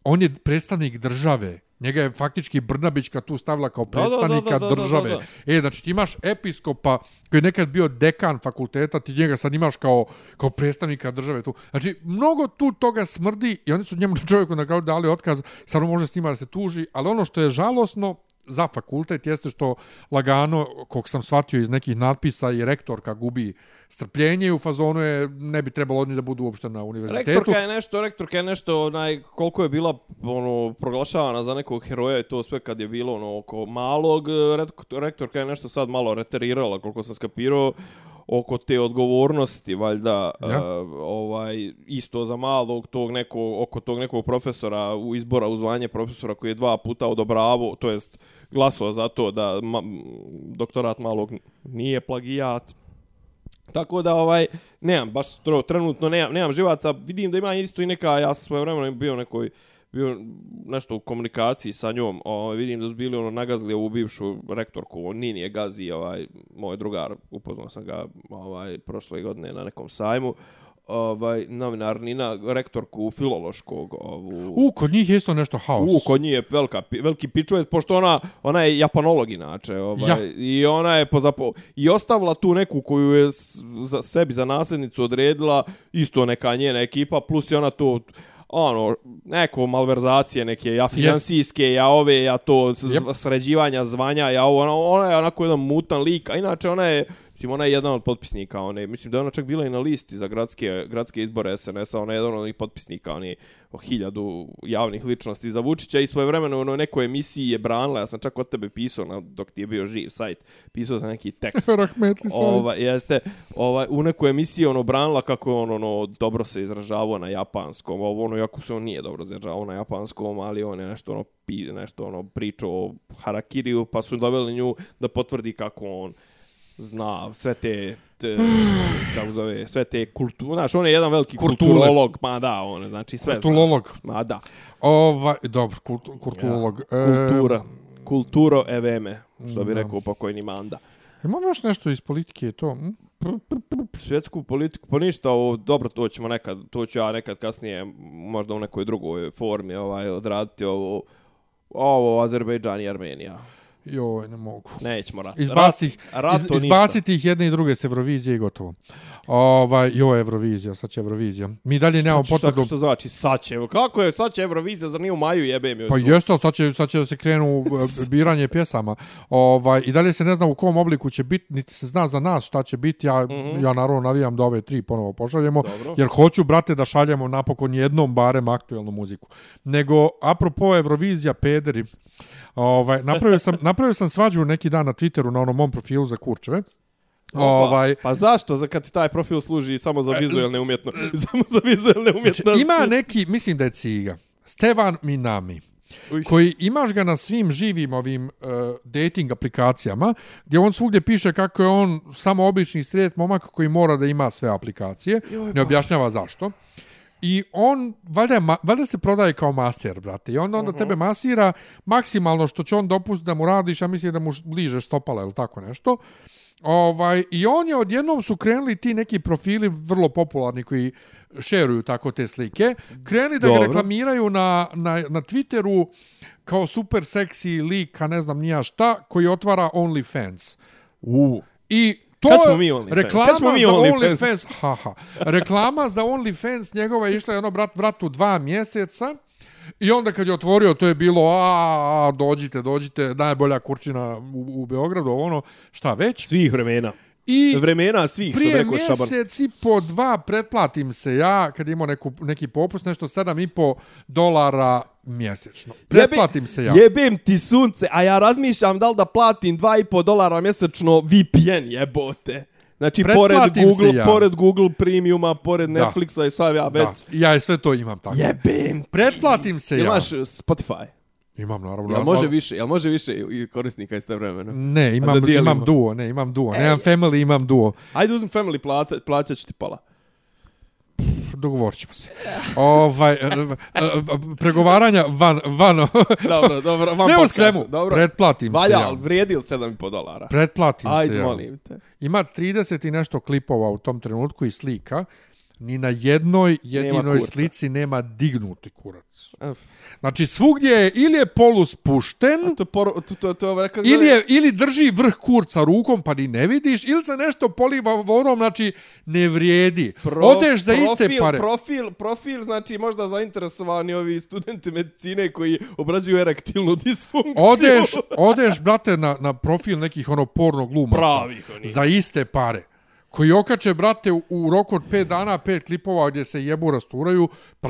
on je predstavnik države. Njega je faktički Brnabićka tu stavila kao da, predstavnika da, da, da, države. da, da. E, znači ti imaš episkopa koji je nekad bio dekan fakulteta, ti njega sad imaš kao, kao predstavnika države tu. Znači, mnogo tu toga smrdi i oni su njemu čovjeku na kraju dali otkaz, sad može s njima da se tuži, ali ono što je žalosno, za fakultet jeste što lagano, kog sam shvatio iz nekih natpisa i rektorka gubi strpljenje u fazonu je ne bi trebalo oni da budu uopšte na univerzitetu. Rektorka je nešto, rektorka je nešto, onaj, koliko je bila ono, proglašavana za nekog heroja i to sve kad je bilo ono, oko malog, e, rektorka je nešto sad malo reterirala, koliko sam skapirao, oko te odgovornosti, valjda, Ja. uh, ovaj, isto za malog tog nekog, oko tog nekog profesora u izbora u zvanje profesora koji je dva puta odobravo, to jest glasova za to da ma, doktorat malog nije plagijat, Tako da ovaj nemam baš trenutno nemam nemam živaca. Vidim da ima isto i neka ja sam svoje bio nekoj bio nešto u komunikaciji sa njom. Ovaj vidim da su bili ono nagazili ovu bivšu rektorku, Nini je gazi, ovaj moj drugar, upoznao sam ga ovaj prošle godine na nekom sajmu. Ovaj novinar Nina rektorku filološkog ovu U, kod njih je isto nešto haos. U, kod nje je velika, veliki pičuvac, pošto ona, ona je japanolog inače. Ovaj, Ja. I ona je pozapo, i ostavila tu neku koju je za sebi za nasljednicu odredila, isto neka njena ekipa, plus i ona to ono, neko malverzacije neke, ja financijske, ja ove, ja to Yep. sređivanja zvanja, ja ovo, ona, ona je onako jedan mutan lik, a inače ona je, mislim, ona je jedan od potpisnika, one, mislim da je ona čak bila i na listi za gradske, gradske izbore SNS-a, ona je jedan od onih potpisnika, oni o hiljadu javnih ličnosti za Vučića i svoje vremeno u onoj nekoj emisiji je branila, ja sam čak od tebe pisao na, dok ti je bio živ sajt, pisao sam neki tekst Rahmetli sajt. Ova, jeste, ovaj, u nekoj emisiji ono branila kako je on ono, dobro se izražavao na japanskom, ovo ono, jako se on nije dobro izražavao na japanskom, ali on je nešto ono, pi, nešto ono pričao o harakiriju, pa su doveli nju da potvrdi kako on zna sve te, te kako zove, sve te kulture, znaš, on je jedan veliki Kulture. kulturolog, ma da, on je, znači sve zna. Kulturolog. Ma da, Ovaj, dobro, kultu, kulturolog. ja, kultura, E, kulturo eveme, što bi da. rekao pokojni Manda. imam još nešto iz politike, to? hm? svjetsku politiku, pa ništa, ovo, dobro, to ćemo nekad, to ću ja nekad kasnije, možda u nekoj drugoj formi, ovaj, odraditi ovo, ovo, Azerbejdžan i Armenija. Joj, ne mogu. Nećemo rat. Izbaci ih, rat, iz, to ništa. izbaciti ih jedne i druge s Eurovizije i gotovo. Ovaj, jo, Eurovizija, sad će Eurovizija. Mi dalje nemamo Šta, potvrdu. šta, što znači sad će, evo, kako je, sad će Eurovizija, zar nije u maju jebe mi? Pa jeste, sad će, sad će da se krenu e, biranje pjesama. Ovaj, I dalje se ne zna u kom obliku će biti, niti se zna za nas šta će biti. Ja, mm -hmm. ja naravno navijam da ove tri ponovo pošaljemo, Dobro. jer hoću, brate, da šaljemo napokon jednom barem aktuelnu muziku. Nego, apropo Eurovizija, pederi, ovaj, napravio, sam, napravio sam svađu neki dan na Twitteru na onom mom profilu za kurčeve. Ovaj, Pa zašto, za kad ti taj profil služi samo za vizualne umjetno, samo za vizualne umjetnosti? Znači, ima neki, mislim da je ciga, Stevan Minami. Uj. koji imaš ga na svim živim ovim uh, dating aplikacijama, gdje on svugdje piše kako je on samo obični strijet momak koji mora da ima sve aplikacije, ne objašnjava zašto. I on, valjda, ma- valjda se prodaje kao maser, brate. I onda, onda Mhm. tebe masira maksimalno što će on dopustiti da mu radiš, ja mislim da mu ližeš stopala ili tako nešto. Ovaj, I on je, odjednom su krenuli ti neki profili vrlo popularni koji šeruju tako te slike, krenuli da ga Dobro. reklamiraju na, na, na Twitteru kao super seksi lik, a ne znam nija šta, koji otvara OnlyFans. U. I to Kad smo je mi OnlyFans? reklama Kad smo mi za OnlyFans? OnlyFans. Haha. Reklama za OnlyFans njegova je išla jedno brat bratu dva mjeseca. I onda kad je otvorio, to je bilo, a, a dođite, dođite, najbolja kurčina u, u Beogradu, ono, šta već. Svih vremena. I Vremena svih, što prije rekao Šaban. mjesec i po dva pretplatim se ja, kad imao neku, neki popust, nešto sedam i po dolara mjesečno. Pretplatim se ja. Jebem ti sunce, a ja razmišljam da li da platim 2,5 dolara mjesečno VPN, jebote. Znači, pored Pretplatim Google, ja. pored Google Premiuma, pored Da. Netflixa i sve ja već. Da, ja i sve to imam tako. Jebem ti. Pretplatim se ja. Imaš uh, Spotify? Imam, naravno. Jel ja- može više? Jel može više i korisnika iz te vremena? Ne, imam, imam duo, ne, imam duo. Ej. Nemam family, imam duo. Ajde uzmi Family plata, plaćat ću ti pola. Dogovorit ćemo se. ovaj, e, e, e, pregovaranja van, van Dobro, dobro. van sve u svemu, Dobro. pretplatim se Valja, ja. ali vrijedi li 7,5 dolara? Pretplatim se Ajde, molim te. Ima 30 i nešto klipova u tom trenutku i slika. Ni na jednoj jedinoj kurca. slici nema dignuti kurac. Uf. Znači svugdje je ili je polu spušten, To por, to, to, to, rekao, ili, je, ili drži vrh kurca rukom pa ni ne vidiš, ili se nešto poliva vodom, znači ne vrijedi. Odeš za iste profil, pare. Profil, profil, znači možda zainteresovani ovi studenti medicine koji obrađuju erektilnu disfunkciju. Odeš, odeš, brate, na, na profil nekih ono porno glumaca. Pravih oni. Za iste pare. Koji okače, brate, u, roku od 5 dana, pet klipova gdje se jebu rasturaju,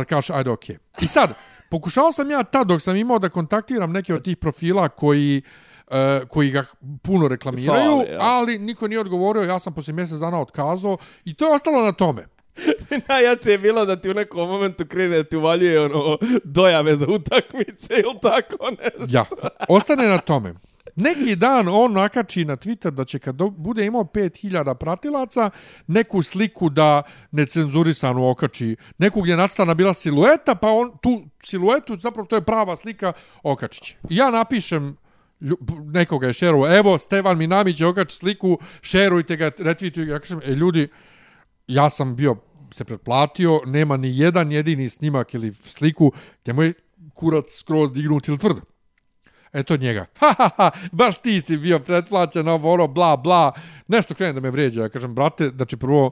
kažeš, ajde, okej. I sad, pokušao sam ja tad, dok sam imao da kontaktiram neke od tih profila koji uh, koji ga puno reklamiraju, Fale, ja. ali niko nije odgovorio, ja sam poslije mjesec dana otkazao i to je ostalo na tome. Najjače je bilo da ti u nekom momentu krene da ti uvaljuje ono dojave za utakmice ili tako nešto. Ja, ostane na tome. Neki dan on nakači na Twitter da će kad bude imao 5000 pratilaca, neku sliku da necenzurisano okači, neku gdje je nacrtana bila silueta, pa on tu siluetu, zapravo to je prava slika, okačiće. Ja napišem nekoga je šerovo, evo Stevan Minamić je okači sliku, šerujte ga, retvitujte ga, ja kažem, e ljudi, ja sam bio se pretplatio, nema ni jedan jedini snimak ili sliku gdje mu je kurac skroz dignut ili tvrdo. Eto njega. Ha, ha, ha, baš ti si bio pretplaćen, ovo, ono, bla, bla. Nešto krene da me vrijeđa. Ja kažem, brate, znači prvo,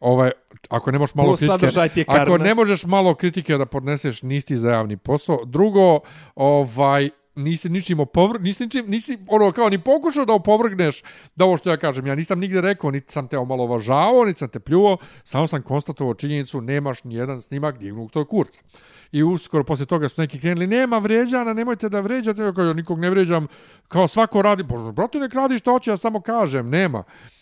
ovaj, ako ne možeš malo kritike, ako ne možeš malo kritike da podneseš, nisi ti za javni posao. Drugo, ovaj, nisi ničim opovr... nisi ničim, nisi ono kao ni pokušao da opovrgneš da ovo što ja kažem. Ja nisam nigde rekao, niti sam te omalovažavao, niti sam te pljuo, samo sam konstatovao činjenicu, nemaš ni jedan snimak dignutog tog kurca. I uskoro posle toga su neki krenuli, nema vređana, nemojte da vređate, kao, ja nikog ne vređam, kao svako radi, brate, nek radi što hoće, ja samo kažem, nema. Nema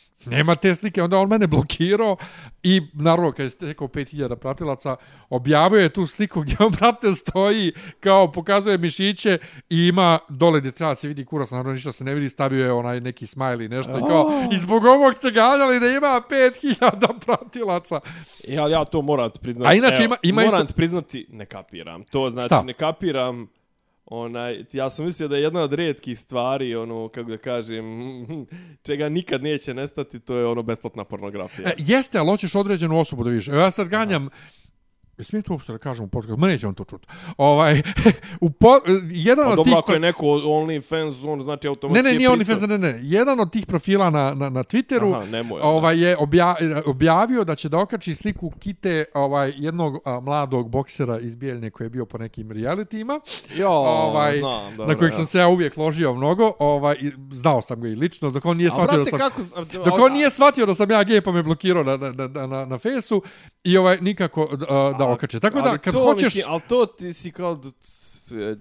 te slike, onda on mene blokirao i naravno kad je stekao 5000 pratilaca, objavio je tu sliku gdje on brate stoji, kao pokazuje mišiće i ima dole gdje treba se vidi kurac, naravno ništa se ne vidi, stavio je onaj neki smiley i nešto i kao, i zbog ovog ste ganjali da ima 5000 pratilaca. Ja, ja to moram ti priznati. A inače Evo, ima- ima moram isto- ti priznati, ne kapiram. To znači, Šta? ne kapiram Onaj, ja sam mislio da je jedna od rijetkih stvari, ono, kako da kažem, čega nikad neće nestati, to je ono besplatna pornografija. E, jeste, ali hoćeš određenu osobu da vidiš. Evo ja sad ganjam, Smijem to uopšte da kažem u podcastu? Ma neće on to čuti. Ovaj, u po, jedan A od dobro, tih... ako je neko OnlyFans, on znači Ne, automatski ne, je nije. OnlyFans, ne, ne. Jedan od tih profila na, na, na Twitteru Aha, nemoj, ovaj, je obja, objavio da će da okači sliku kite ovaj, jednog a, mladog boksera iz Bijeljne koji je bio po nekim realitima, Jo, ovaj, znam, dobro, na kojeg ja. sam se ja uvijek ložio mnogo, ovaj, i znao sam ga i lično, dok on nije A shvatio da sam... kako... Dok on nije shvatio da sam ja gej pa me blokirao na, na, na, na, na fesu i ovaj nikako uh, da okače. Tako da kad to, hoćeš... Mislim, ali to ti si kao...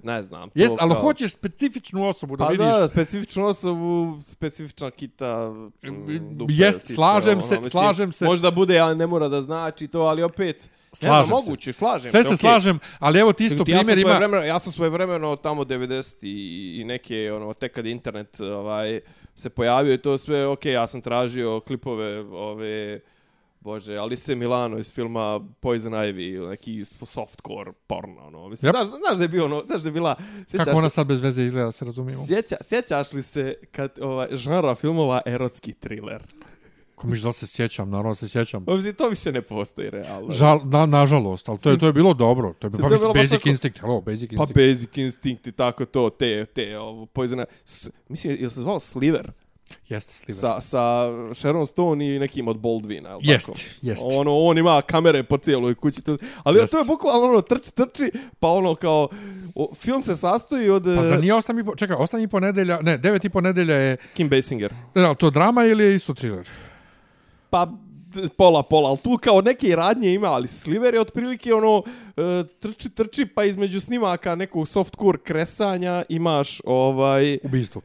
Ne znam. To Jest, ali kao... hoćeš specifičnu osobu da Pa vidiš. da, specifičnu osobu, specifična kita, mm, dupe, Jest, sise, slažem ono, se, mislim, slažem se. Možda bude, ali ne mora da znači to, ali opet, Slažem nema, se. moguće, slažem Sve se, okej. slažem, ali evo ti isto Ti, ja primjer ima... svojevremeno, ja sam svojevremeno tamo 90 i, i neke, ono, tek kad internet ovaj, se pojavio i to sve, ok, ja sam tražio klipove, ove, Bože, Alice Milano iz filma Poison Ivy, neki softcore porno, ono. Mislim, Yep. znaš, znaš da je bio ono, znaš da je bila... sjećaš Kako ona sad bez veze izgleda, se razumijemo. Sjeća, sjećaš li se kad ovaj žanra filmova erotski thriller? Ko miš da se sjećam, naravno se sjećam. Obzirom, to više ne postoji realno. Žal, na, nažalost, ali to je, to je bilo dobro. To je, To pa, je mislim, bilo Basic tako- Instinct, hello, Basic Pa Instinct. Basic Instinct i tako to, te, te, ovo, Poison S, mislim, je se zvao Sliver? Jeste, Sliver. Sa, sa Sharon Stone i nekim od Baldwina, ili Jest, tako? jest. Ono, on ima kamere po cijeloj kući. To, ali Jest. to je bukvalno ono, trči, trči, pa ono kao, o, film se sastoji od Pa za nije osam i po, čekaj, osam i po nedelja, ne, devet i po nedelja je, Kim Basinger. ali to drama ili je isto thriller? Pa pola pola, ali tu kao neke radnje ima, ali Sliver je otprilike ono e, trči trči pa između snimaka nekog softcore kresanja imaš ovaj Ubistvo.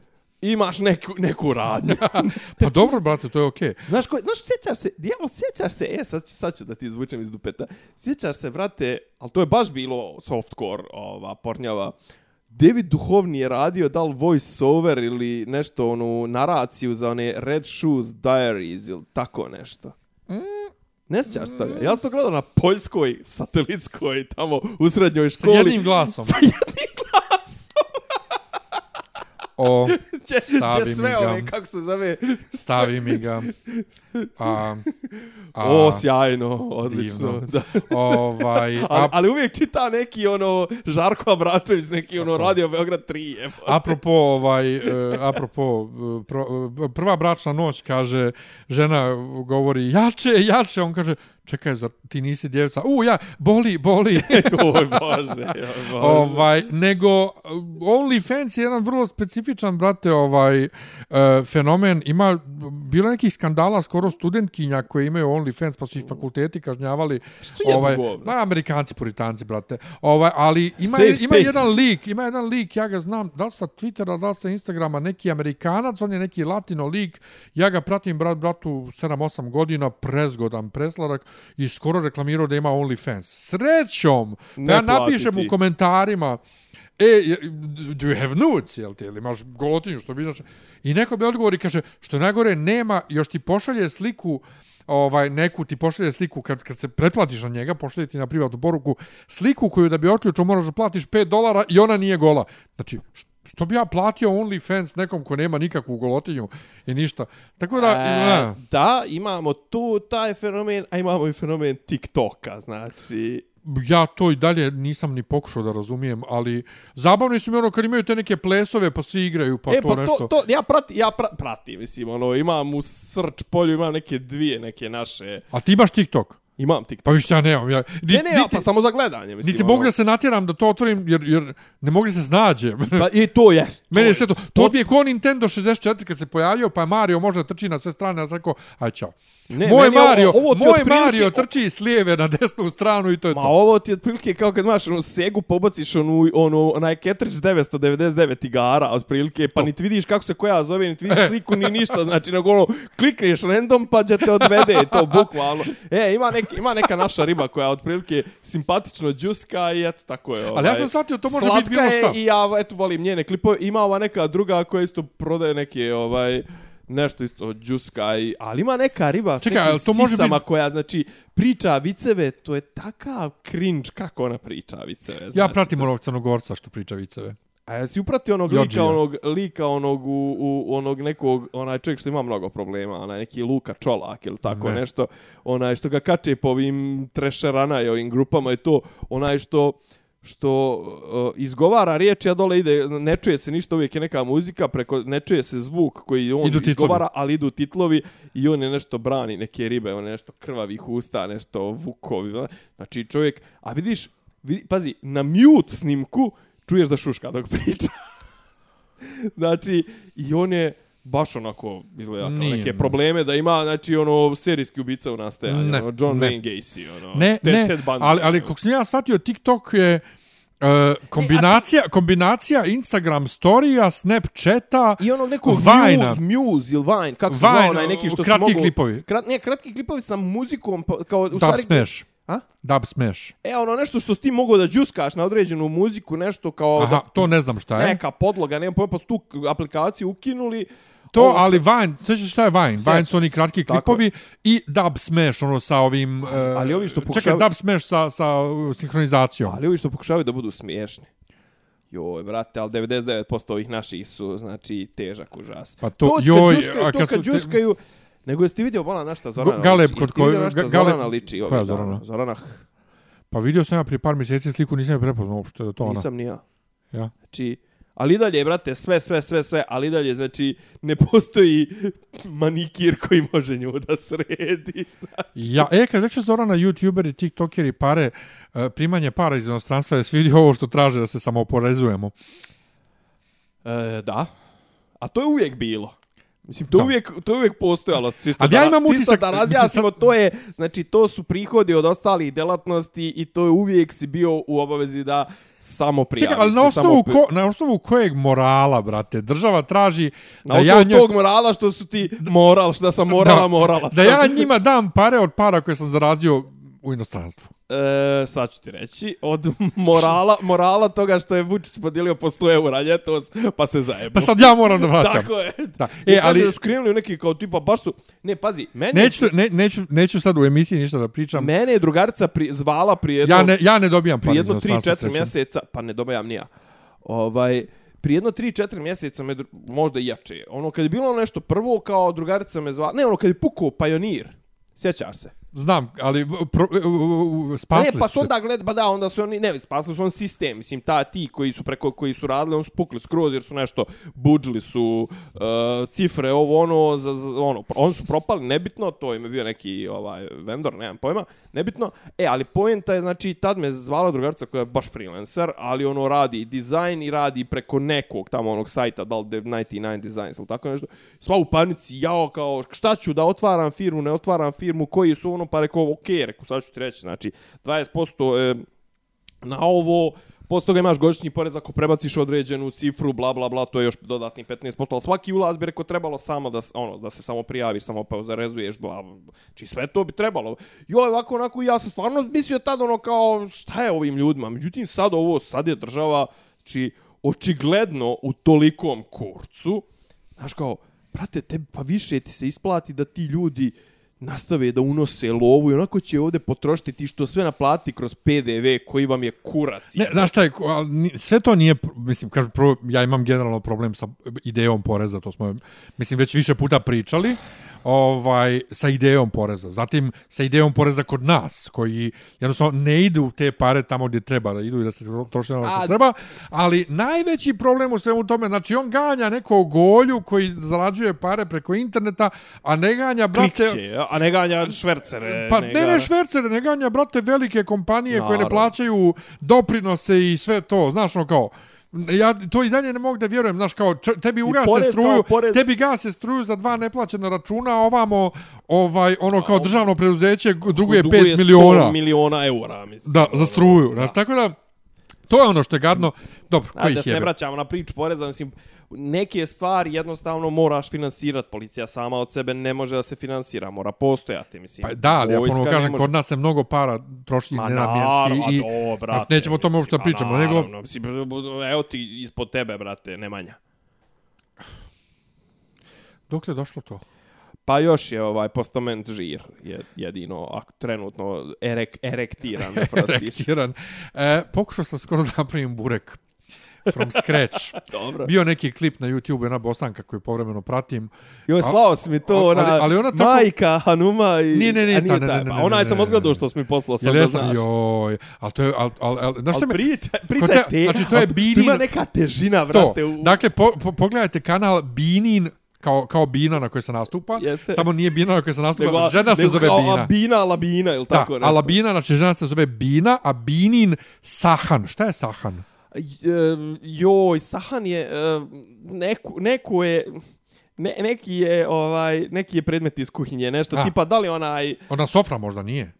Imaš neku neku radnju. Pa dobro, brate, to je okej. Okay. Znaš ko, znaš sjećaš se, dijelo sjećaš se, e sad ću, sad ću da ti izvučem iz dupeta. Sjećaš se brate, ali to je baš bilo softcore, ova pornjava. David Duhovni je radio da li voice over ili nešto onu naraciju za one Red Shoes Diaries ili tako nešto. Ne sjećaš se toga? Ja sam to gledao na poljskoj satelitskoj tamo u srednjoj Sa školi. jednim glasom. Sa jednim. O, Će, Stavi će mi sve ga. ove, kako se zove, stavi mi ga. A, a, o, sjajno, odlično. divno. Da. ovaj, a, ali uvijek čita neki ono Žarko Abračević, neki ono Radio Beograd 3. Je. apropo, ovaj, e, apropo, e, pro, e, prva bračna noć, kaže, žena govori, jače, jače, on kaže, čekaj, zar ti nisi djevca? U, ja, boli, boli. Oj Bože, oj Bože. ovaj, nego uh, OnlyFans je jedan vrlo specifičan, brate, ovaj uh, fenomen. Ima bilo nekih skandala skoro studentkinja koje imaju OnlyFans, pa su ih fakulteti kažnjavali. Što je ovaj, ma, Amerikanci, puritanci, brate. Ovaj, ali ima, Safe ima space. jedan lik, ima jedan lik, ja ga znam, da li sa Twittera, da li sa Instagrama, neki Amerikanac, on je neki latino lik, ja ga pratim, brat, bratu, 7-8 godina, prezgodan presladak i skoro reklamirao da ima OnlyFans. Srećom! Ne Pa ja napišem u komentarima, e, do you have nudes, jel ti, ili imaš golotinju, što bi znači. I neko bi odgovori, kaže, što najgore, nema, još ti pošalje sliku, ovaj neku ti pošalje sliku kad kad se pretplatiš na njega pošalje ti na privatnu poruku sliku koju da bi otključio moraš da platiš 5 dolara i ona nije gola znači š- što bi ja platio OnlyFans nekom ko nema nikakvu golotinju i ništa tako da E, da, imamo tu taj fenomen, a imamo i fenomen TikToka, znači... ja to i dalje nisam ni pokušao da razumijem, ali zabavno su mi ono kad imaju te neke plesove pa svi igraju pa e, to pa nešto. to, to, ja prati, ja pra, pratim, mislim, ono, imam u srč polju, imam neke dvije, neke naše, A ti imaš TikTok? Imam TikTok. Pa više ja nemam. Ja, di, Ne, ne, ja, pa samo za gledanje, mislim. niti ono. mogu da se natjeram da to otvorim jer, jer ne mogu da se snađe. Pa i to je. Mene je sve to, to bi je ko Nintendo 64 kad se pojavio, pa je Mario može da trči na sve strane, ja sam rekao, aj čao. Ne, moj ovo- Mario, ovo ti moj otprilike- Mario trči s lijeve na desnu stranu i to je Ma to. ovo ti je otprilike kao kad imaš onu segu, pobaciš onu, onu, onaj Ketrić 999 igara, otprilike, pa niti vidiš kako se koja zove, niti vidiš sliku, ni ništa, znači, nego ono, klikneš random, pa će te odvede, to bukvalno. E, ima, nek, ima neka naša riba koja otprilike simpatično džuska i eto, tako je. Ovaj. Ali ja sam shvatio, to može biti bilo šta. je i ja, eto, volim njene klipove. Ima ova neka druga koja isto prodaje neke, ovaj, nešto isto džuska i, ali ima neka riba s Čekaj, nekim to može sisama biti- koja, znači, priča viceve, to je takav cringe kako ona priča viceve. Znači, Ja pratim onog crnogorca što priča viceve. A jesi upratio onog Jodžija. lika, onog, lika onog, u, u, onog nekog, onaj čovjek što ima mnogo problema, onaj neki Luka Čolak ili tako Ne. nešto, onaj što ga kače po ovim trešerana i ovim grupama i to, onaj što što uh, izgovara riječi, a dole ide, ne čuje se ništa, uvijek je neka muzika, preko, ne čuje se zvuk koji on Idu titlovi. izgovara, ali idu titlovi i on je nešto brani, neke ribe, on je nešto krvavih usta, nešto vukovi. Znači čovjek, a vidiš, vidi, pazi, na mute snimku čuješ da šuška dok priča. znači, i on je baš onako izgleda kao Nije, neke ne. probleme da ima, znači, ono, serijski ubica u nastajanju, Ne, ono, John ne. Wayne Gacy, ono, Ne, Ted, ne, Ted Bundy, ali, ali ono. kako sam ja shvatio, TikTok je uh, kombinacija, kombinacija Instagram storija, Snapchata, I onog nekog Vajna. Muse, Muse ili Vine, kako se Vine, zvao onaj neki što kratki su mogu... klipovi. Krat, ne, kratki klipovi sa muzikom, pa, kao, u Dub stvari, Smash. A? Dub Smash. E, ono nešto što ti mogo da džuskaš na određenu muziku, nešto kao Aha, da, to ne znam šta je. neka podloga, nemam pojma, pa su tu aplikaciju ukinuli. To, Ovo ali Vine, svećaš šta je Vine? Sjećam Vine su oni kratki Tako klipovi i Dub Smash, ono sa ovim... Uh, Ali ovi što Čekaj, pokušavaju- Dub Smash sa, sa uh, sinhronizacijom. Ali ovi što pokušavaju da budu smiješni. Joj, brate, ali 99% ovih naših su, znači, težak užas. Pa to- kad joj, džuskaju, a to kad kad su te- džuskaju, nego jesi ti vidio bola na šta Zorana Go- Galeb liči? kod šta Ga- Zorana Galeb- liči? ovih koja? Zorana? Zorana, Pa vidio sam ja prije par mjeseci sliku, nisam je prepoznao uopšte da je to ona. nisam ni ja. Ja. Znači, ali dalje, brate, sve, sve, sve, sve, ali dalje, znači, ne postoji manikir koji može nju da sredi. Znači. Ja, e, kad reče Zorana, youtuberi, tiktokeri, pare, uh, primanje para iz inostranstva, jesi vidio ovo što traže da se samo oporezujemo? E, da. A to je uvijek bilo. Mislim, to Da. uvijek, to je uvijek postojalo. Čisto, Ali ja da, imam čisto da razjasnimo, sad- to je, znači, to su prihodi od ostalih delatnosti i to je uvijek si bio u obavezi da samo prijaviš. Čekaj, ali na osnovu, samo ko, na osnovu kojeg morala, brate, država traži Na da osnovu ja njoj- tog morala što su ti moral, što sam morala, da, morala. Da sam. ja njima dam pare od para koje sam zaradio u inostranstvu. E, sad ću ti reći, od morala, morala toga što je Vučić podijelio po 100 eura ljetos, pa se zajebo. Pa sad ja moram da vraćam. Tako je. Da. E, E, ali... krenuli u neki kao tipa, baš su... Ne, pazi, mene, neću, ne, neću, neću sad u emisiji ništa da pričam. mene je drugarica pri, zvala prije jedno, Ja ne, ja ne dobijam prije pare iz jedno 3-4 inostranstva srećom. mjeseca, pa ne dobijam nija. Ovaj, prije jedno 3-4 mjeseca me, možda i jače, ono kad je bilo nešto prvo kao drugarica me zvala, ne ono kad je pukao Pioneer, sjećaš se? Znam, ali pro, spasli ne, pa su su se. onda gled, pa da, onda su oni, ne, spasili su on sistem, mislim, ta ti koji su preko, koji su radili, on su pukli skroz jer su nešto, budžili su uh, cifre, ovo ono, za, za, ono, on su propali, nebitno, to im je bio neki ovaj vendor, nemam pojma, nebitno, e, ali poenta je, znači, tad me zvala drugarica koja je baš freelancer, ali ono radi i dizajn i radi preko nekog tamo onog sajta, da li 99 Designs ili tako nešto, sva u panici, jao, kao, šta ću da otvaram firmu, ne otvaram firmu, koji su ono, Ono, pa rekao, ok, rekao, sad ću ti reći, znači, 20% e, na ovo, posle toga imaš godišnji porez ako prebaciš određenu cifru, bla, bla, bla, to je još dodatni 15%, ali svaki ulaz bi rekao trebalo samo da, ono, da se samo prijaviš, samo pa zarezuješ, bla, bla, znači sve to bi trebalo. I ovo ovako, onako, ja sam stvarno mislio tad ono kao, šta je ovim ljudima? Međutim, sad ovo, sad je država, znači, očigledno u tolikom kurcu, znaš kao, brate, tebi pa više ti se isplati da ti ljudi nastave da unose lovu i onako će ovdje potrošiti ti što sve naplati kroz PDV koji vam je kurac. Ne, znaš šta je, sve to nije, mislim, kažu, prvo, ja imam generalno problem sa idejom poreza, to smo, mislim, već više puta pričali, ovaj, sa idejom poreza. Zatim, sa idejom poreza kod nas, koji jednostavno ne idu te pare tamo gdje treba da idu i da se troše na ono što A- treba, ali najveći problem u svemu tome, znači, on ganja nekog golju koji zarađuje pare preko interneta, a ne ganja, brate... Klikće, a ne ganja švercere. Pa ne, ne švercere, ne ganja, brate, velike kompanije koje ne Naravno. plaćaju doprinose i sve to, znaš, ono kao, ja to i dalje ne mogu da vjerujem, znaš, kao, č, tebi ugase porez struju, porez- tebi gase struju za dva neplaćena računa, a ovamo, ovaj, ono kao državno preduzeće duguje 5 miliona. miliona eura, mislim. Da, za struju, znaš, tako da, to je ono što je gadno, dobro, A, koji da se ne vraćamo na priču poreza, mislim, neke stvari jednostavno moraš finansirati. Policija sama od sebe ne može da se finansira, mora postojati, mislim. Pa da, ali ja ne kažem, može- kod nas se mnogo para troši Ma nenamjenski i a do, brate, znaš, nećemo o tome uopšte pa pričamo, nego naravno, mislim, evo ti ispod tebe, brate, Nemanja. dokle je došlo to? Pa još je ovaj postament žir, je jedino ak, trenutno erek, erektiran, ne prostiš. Rektiran. E, pokušao sam skoro da napravim burek from scratch. Dobro. Bio neki klip na YouTube, jedna bosanka koju povremeno pratim. Joj, A- slao si mi to, ali- ona, ali ona tako- majka Hanuma i... Nije, ne, nije a ta, ne, taj, ne, ne, pa ne, onaj ne, sam odgledao što si mi poslao, sam da znaš. joj, ali to je, ali, ali, ali, znaš Al me, priča, priča te- je te, znači, to je al tu- Binin- ima neka težina, to, vrate. U, dakle, po, po, pogledajte kanal Binin, kao, kao Bina na kojoj se nastupa, Jeste. samo nije Bina na kojoj se nastupa, nego, žena se zove kao Bina. Abina, Labina, ili Da, tako a Labina, znači žena se zove Bina, a Binin Sahan. Šta je Sahan? Joj, Sahan je, e, neku, neku je, ne, neki je, ovaj, neki je predmet iz kuhinje, nešto A. tipa, da li onaj, Ona sofra možda nije.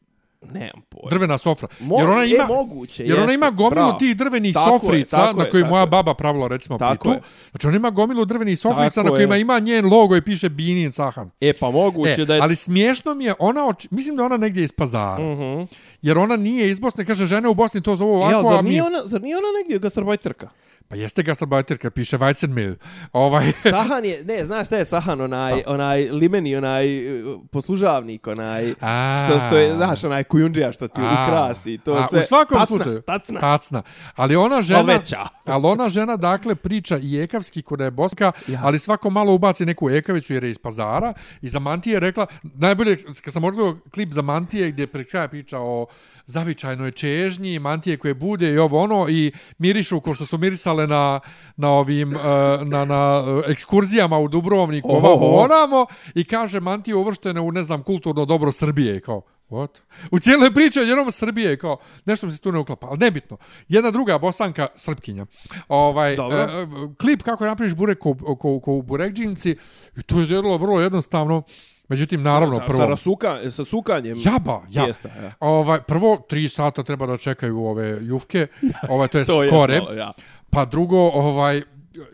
nemam pojma. Drvena sofra. Mo- jer ona ima, moguće, jer ona jeste, ima gomilu bravo. tih drvenih Tako je, sofrica na je, koji tako moja je. baba pravila recimo Tako pitu. je. Znači ona ima gomilu drvenih sofrica Tako na kojima je. ima njen logo i piše Binin Sahan. E, pa moguće E, da je... ali smiješno mi je, ona, oči, mislim da je ona negdje iz pazara. Mhm. Jer ona nije iz Bosne, kaže žene u Bosni to zovu ovako, a zar mi... nije ona, zar nije ona negdje gastarbajterka? Pa jeste gastarbajterka, piše Weizenmehl. Ovaj, Sahan je, ne, znaš šta je Sahan, onaj, onaj limeni, onaj uh, poslužavnik, onaj, A. što, što je, znaš, onaj kujundžija što ti A. ukrasi, to A, sve. U svakom tacna, slučaju. Tacna. Tacna. Ali ona žena... veća. ali ona žena, dakle, priča i ekavski kod je boska, Ja. ali svako malo ubaci neku ekavicu jer je iz pazara. I za Mantije je rekla, najbolje, kad sam odgledao klip za Mantije gdje pre kraja priča o zavičajnoj čežnji, mantije koje bude i ovo ono i mirišu ko što su mirisale na, na ovim, eh, na, na eh, ekskurzijama u Dubrovniku, Oho. ovamo, onamo i kaže mantije uvrštene u, ne znam, kulturno dobro Srbije, kao, What? U cijeloj priči o njenom Srbije, kao, nešto mi se tu ne uklapa, ali nebitno. Jedna druga bosanka, srpkinja. Ovaj, Dobro. e, klip kako napraviš burek ko, ko, ko u burekđinci, i to je izgledalo vrlo jednostavno. Međutim, naravno, sa, prvo... Sa, rasuka, sa sukanjem. Jaba, ja. Tijesta, ja. Ovaj, prvo, tri sata treba da čekaju ove jufke, ovaj, to je To je kore. malo, ja. Pa drugo, ovaj,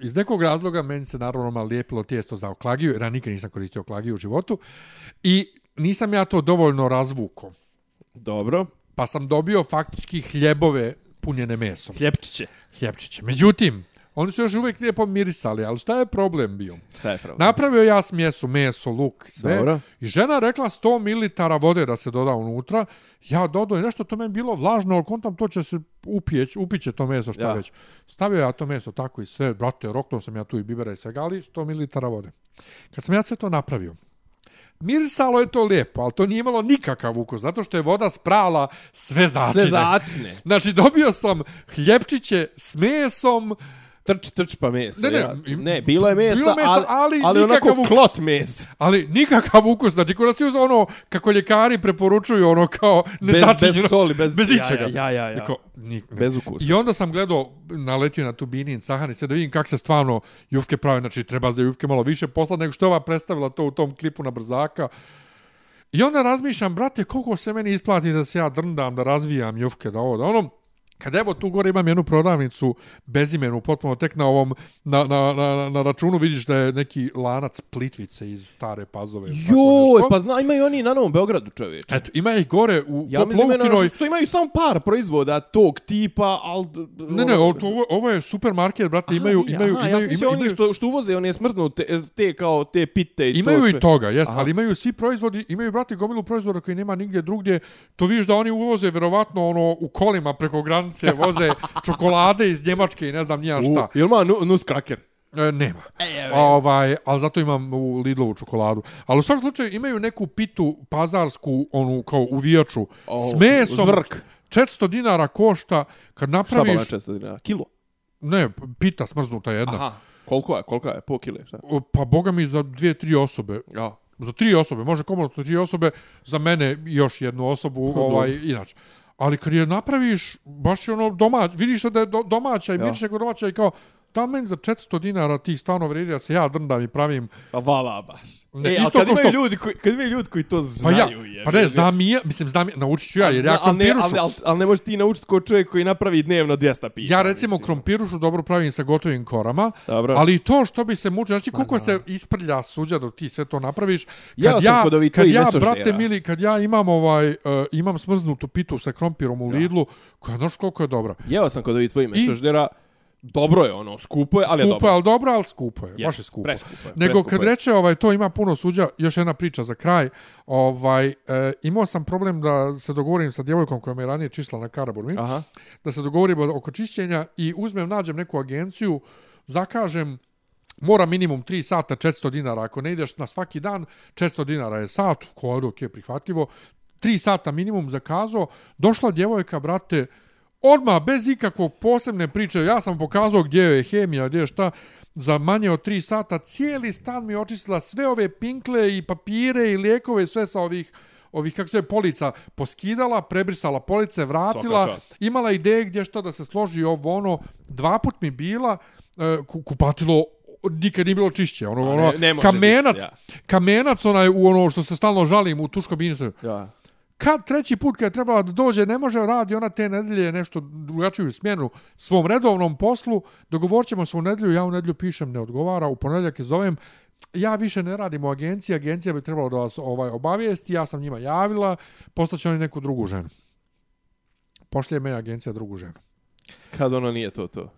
iz nekog razloga meni se naravno malo lijepilo tijesto za oklagiju, jer ja nikad nisam koristio oklagiju u životu. I nisam ja to dovoljno razvuko. Dobro. Pa sam dobio faktički hljebove punjene mesom. Hljepčiće. Hljebčiće. Međutim, Oni su još uvijek lijepo mirisali, ali šta je problem bio? Šta je problem? Napravio ja smjesu, meso, luk, sve. Dobro. I žena rekla 100 ml vode da se doda unutra. Ja dodao i nešto to meni bilo vlažno, ali kontam to će se upijeć, upiće to meso što Ja. već. Stavio ja to meso tako i sve, brate, roknuo sam ja tu i bibera i svega, ali 100 ml vode. Kad sam ja sve to napravio, mirisalo je to lijepo, ali to nije imalo nikakav ukus, zato što je voda sprala sve začine. Sve začne. Znači, dobio sam hljepčiće s mesom, Trč, trč pa meso. Ne, ne, ja. ne bilo je mesa, bilo meso, ali, ali ali onako nikakav ukus. klot mesa. ali nikakav ukus. Znači, kod nas je uzeo ono, kako ljekari preporučuju, ono kao Bez, nezačinjeno. bez soli, bez, bez ičega. Ja, ja, ja. ja. Niko, ni, ne. Bez ukusa. I onda sam gledao, naletio na tu binin sahani, sve da vidim kako se stvarno jufke prave. Znači, treba za jufke malo više posla nego što je ova predstavila to u tom klipu na brzaka. I onda razmišljam, brate, koliko se meni isplati da se ja drndam, da razvijam jufke, da ovo, da ono, Kad evo tu gore imam jednu prodavnicu bezimenu, potpuno tek na ovom, na, na, na, na računu vidiš da je neki lanac plitvice iz stare pazove. Joj, pa zna, imaju oni na Novom Beogradu, čovječe. Eto, ima ih gore u Ja ja mislim da Lovkinoj. imaju, samo par proizvoda tog tipa, al Ne, ne, ovo, ovo, ovo je supermarket, brate, imaju, Aha, imaju, aha, ja imaju, mislio imaju, oni što, što uvoze, oni je smrznute, te kao te pite i Imaju to i toga, jest, Aha. ali imaju svi proizvodi, imaju brate gomilu proizvoda koji nema nigdje drugdje. To vidiš da oni uvoze verovatno ono u kolima preko granice, voze čokolade iz Njemačke i ne znam nija šta. U, jel ma nu, nus kraker? E, nema. E, Ovaj, ali zato imam u Lidlovu čokoladu. Ali u svakom slučaju imaju neku pitu pazarsku, onu kao uvijaču, O, s mesom. zvrk. 400 dinara košta kad Šta pa napraviš... na 400 dinara? Kilo? Ne, pita smrznuta jedna. Aha. Koliko je? Koliko je? Po kile? Šta? Pa boga mi za dvije, tri osobe. Ja. Za tri osobe, može komodno tri osobe, za mene još jednu osobu, ovaj, inače. Ali kad je napraviš, baš je ono domać, vidiš da je do, domaća i Ja. miriše kod domaća i kao, meni za 400 dinara ti stvarno vredi da se ja drndam i pravim. Pa vala baš. Ne, e, isto isto kad imaju što- ljudi koji, kad imaju ljudi koji to Pa znaju, ja, je, pa ne, je, znam i ja, mislim, znam, naučit ću ja, jer ja ali, ne, krompirušu. ali, ali, ali ne možeš ti naučiti ko čovjek koji napravi dnevno 200 pita. Ja recimo mislim. krompirušu dobro pravim sa gotovim korama, Dobro. ali i to što bi se mučio, znači koliko se isprlja suđa dok ti sve to napraviš. Kad kod ovih kad ja, brate mili, kad ja imam ovaj, uh, imam smrznutu pitu sa krompirom u Lidlu, koja znaš koliko je dobra. Jeo sam kod ovih tvojih mesoždera. Dobro je ono, skupo je, ali je skupo dobro. je, ali dobro, ali skupo je. Yes, baš je skupo. preskupo je, Nego preskupo kad je. reče ovaj to ima puno suđa, još jedna priča za kraj. Ovaj e, imao sam problem da se dogovorim sa djevojkom koja me je ranije čistila na Karaburmi. Aha. da se dogovorimo oko čišćenja i uzmem, nađem neku agenciju, zakažem, mora minimum 3 sata 400 dinara. Ako ne ideš na svaki dan, 400 dinara je sat, ko je ok, prihvatljivo. 3 sata minimum zakazao, došla djevojka, brate, odmah, bez ikakvog posebne priče, ja sam pokazao gdje je hemija, gdje je šta, za manje od 3 sata, cijeli stan mi očistila sve ove pinkle i papire i lijekove, sve sa ovih ovih kako se polica poskidala, prebrisala police, vratila, imala ideje gdje šta da se složi ovo ono, dva put mi bila e, ku- kupatilo nikad nije bilo čišće, ono, ono ne- ne kamenac, biti, kamenac onaj u ono što se stalno žalim u tuško binise. Ja. Kad treći put kad je trebala da dođe, ne može radi ona te nedelje nešto drugačiju smjenu svom redovnom poslu, dogovorćemo se u nedelju, ja u nedelju pišem ne odgovara, u ponedjeljak je zovem, ja više ne radim u agenciji, agencija bi trebala da vas ovaj obavijesti, ja sam njima javila, postaće oni neku drugu ženu. Pošlje me agencija drugu ženu. Kad ono nije to to.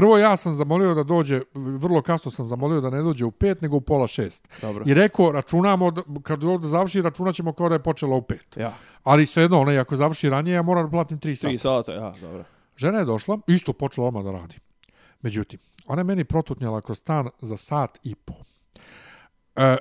Prvo ja sam zamolio da dođe, vrlo kasno sam zamolio da ne dođe u pet, nego u pola šest. Dobro. I rekao, računamo, kad ovdje završi, računat ćemo kao da je počela u pet. Ja. Ali svejedno, ona, ako završi ranije, ja moram da platim tri sata. 3 sata, ja, dobro. Žena je došla, isto počela odmah da radi. Međutim, ona je meni protutnjala kroz stan za sat i po. E,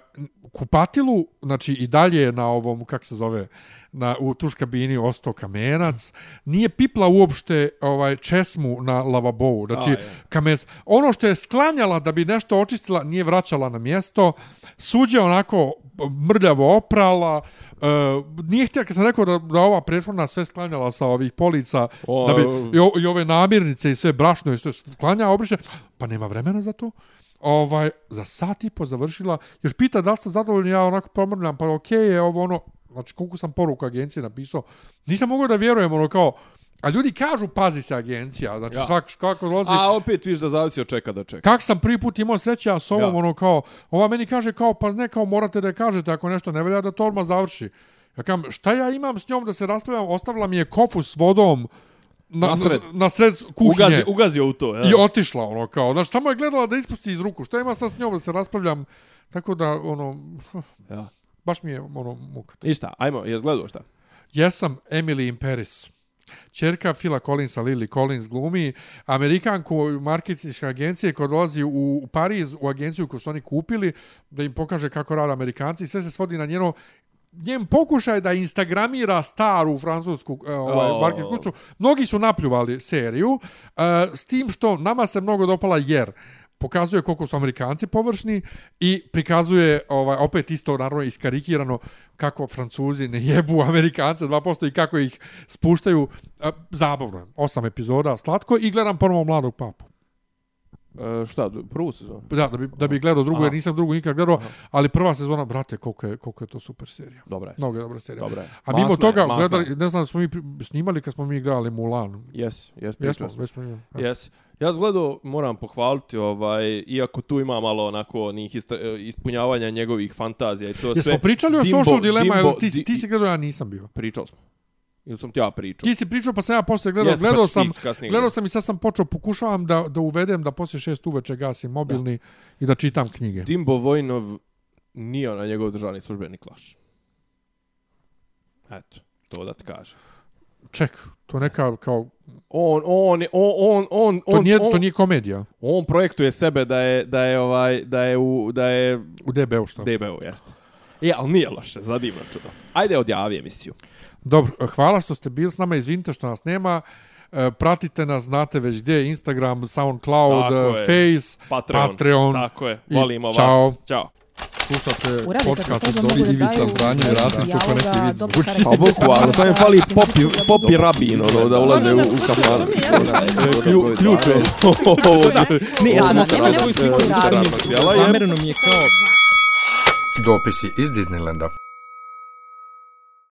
kupatilu, znači i dalje je na ovom, kak se zove, na, u tuš kabini ostao kamenac, nije pipla uopšte ovaj česmu na lavabovu, znači A, kamenac. Ono što je sklanjala da bi nešto očistila, nije vraćala na mjesto, suđe onako mrljavo oprala, Uh, nije htjela, kad sam rekao da, da ova prethodna sve sklanjala sa ovih polica, O, da bi, i, o, i ove namirnice i sve brašno i sve sklanja obriše, pa nema vremena za to. Ovaj, za sat i po završila, još pita da li ste zadovoljni, ja onako pomrljam, pa okej je ovo ono, znači koliko sam poruku agencije napisao, nisam mogao da vjerujem ono kao, a ljudi kažu pazi se agencija, znači Ja. ja. svak kako dolazi, A opet viš da zavisi od čeka do čeka. kak sam prvi put imao sreće, a s ovom Ja. ono kao, ova meni kaže kao, pa ne, kao morate da je kažete ako nešto ne velja da to odmah završi. Ja kažem, šta ja imam s njom da se raspravljam, ostavila mi je kofu s vodom, na, Na sred. na sred kuhinje. Ugazi, ugazio u to, ja. I otišla, ono, kao, znaš, samo je gledala da ispusti iz ruku. Šta ima sad s njom da se raspravljam? Tako da, ono, Ja. baš mi je, ono, muka. Ništa, ajmo, je gledao šta? Jesam Emily in Paris. Čerka Phila Collinsa, Lily Collins glumi Amerikanku marketinške agencije koja dolazi u Pariz u agenciju koju su oni kupili da im pokaže kako rade Amerikanci i sve se svodi na njeno njen pokušaj da instagramira staru francusku e, ovaj, Oh. marketing kuću. Mnogi su napljuvali seriju e, s tim što nama se mnogo dopala jer pokazuje koliko su Amerikanci površni i prikazuje ovaj opet isto naravno iskarikirano kako Francuzi ne jebu Amerikance 2% i kako ih spuštaju a, zabavno. Osam epizoda, slatko i gledam ponovo mladog papu. E, šta, prvu sezonu? Da, da bi, da bi gledao drugu, Aha. jer nisam drugu nikad gledao, ali prva sezona, brate, koliko je, koliko je to super serija. Dobra je. Mnogo je dobra serija. Dobra je. A mimo Masna je, toga, masna je. gledali, ne znam da smo mi snimali kad smo mi gledali Mulan. Jes, jes, Jesmo, pričali smo. imali. Ja. Jes. Ja sam gledao, moram pohvaliti, ovaj, iako tu ima malo onako onih e, ispunjavanja njegovih fantazija i to sve. Jesmo pričali o Dimbo- Social Dilemma, Dimbo- ti, ti si gledao, ja nisam bio. Pričali smo. Ili sam ti ja pričao? Ti si pričao, pa sam ja posle gledao, Jes, pa gledao ćeš sam, gledao sam i sad sam počeo, pokušavam da, da uvedem da poslije šest uveče gasim mobilni i da čitam knjige. Dimbo Vojnov nije na njegov državni službeni klaš. Eto, to da ti kažem. Ček, to neka kao, On, on, on, on, on, to nije, on, to nije komedija on projektuje sebe da je, da je, ovaj, da je, u, da je u DB-u što. DBO, jeste. E, ali nije loše, zadivno čudo. Ajde, odjavi emisiju. Dobro, hvala što ste bili s nama, izvinite što nas nema. E, Pratite nas, znate već gdje, Instagram, Soundcloud, Tako e, je. Face, Patreon. Patreon. Tako je, I volimo čao. vas. Ćao. Slušate Uradite podcast od da Ivica i Rasim, to ko neki vid zvuči. Pa bukvalno, samo je fali popi, popi rabin, ono, da ulaze u, u kafan. Klju- Ključ je. Ne, Ovo a, smo da, nema, nema radili, svoj e, radnik. radnog dijela je- Zamereno mi je kao... Dopisi iz Disneylanda.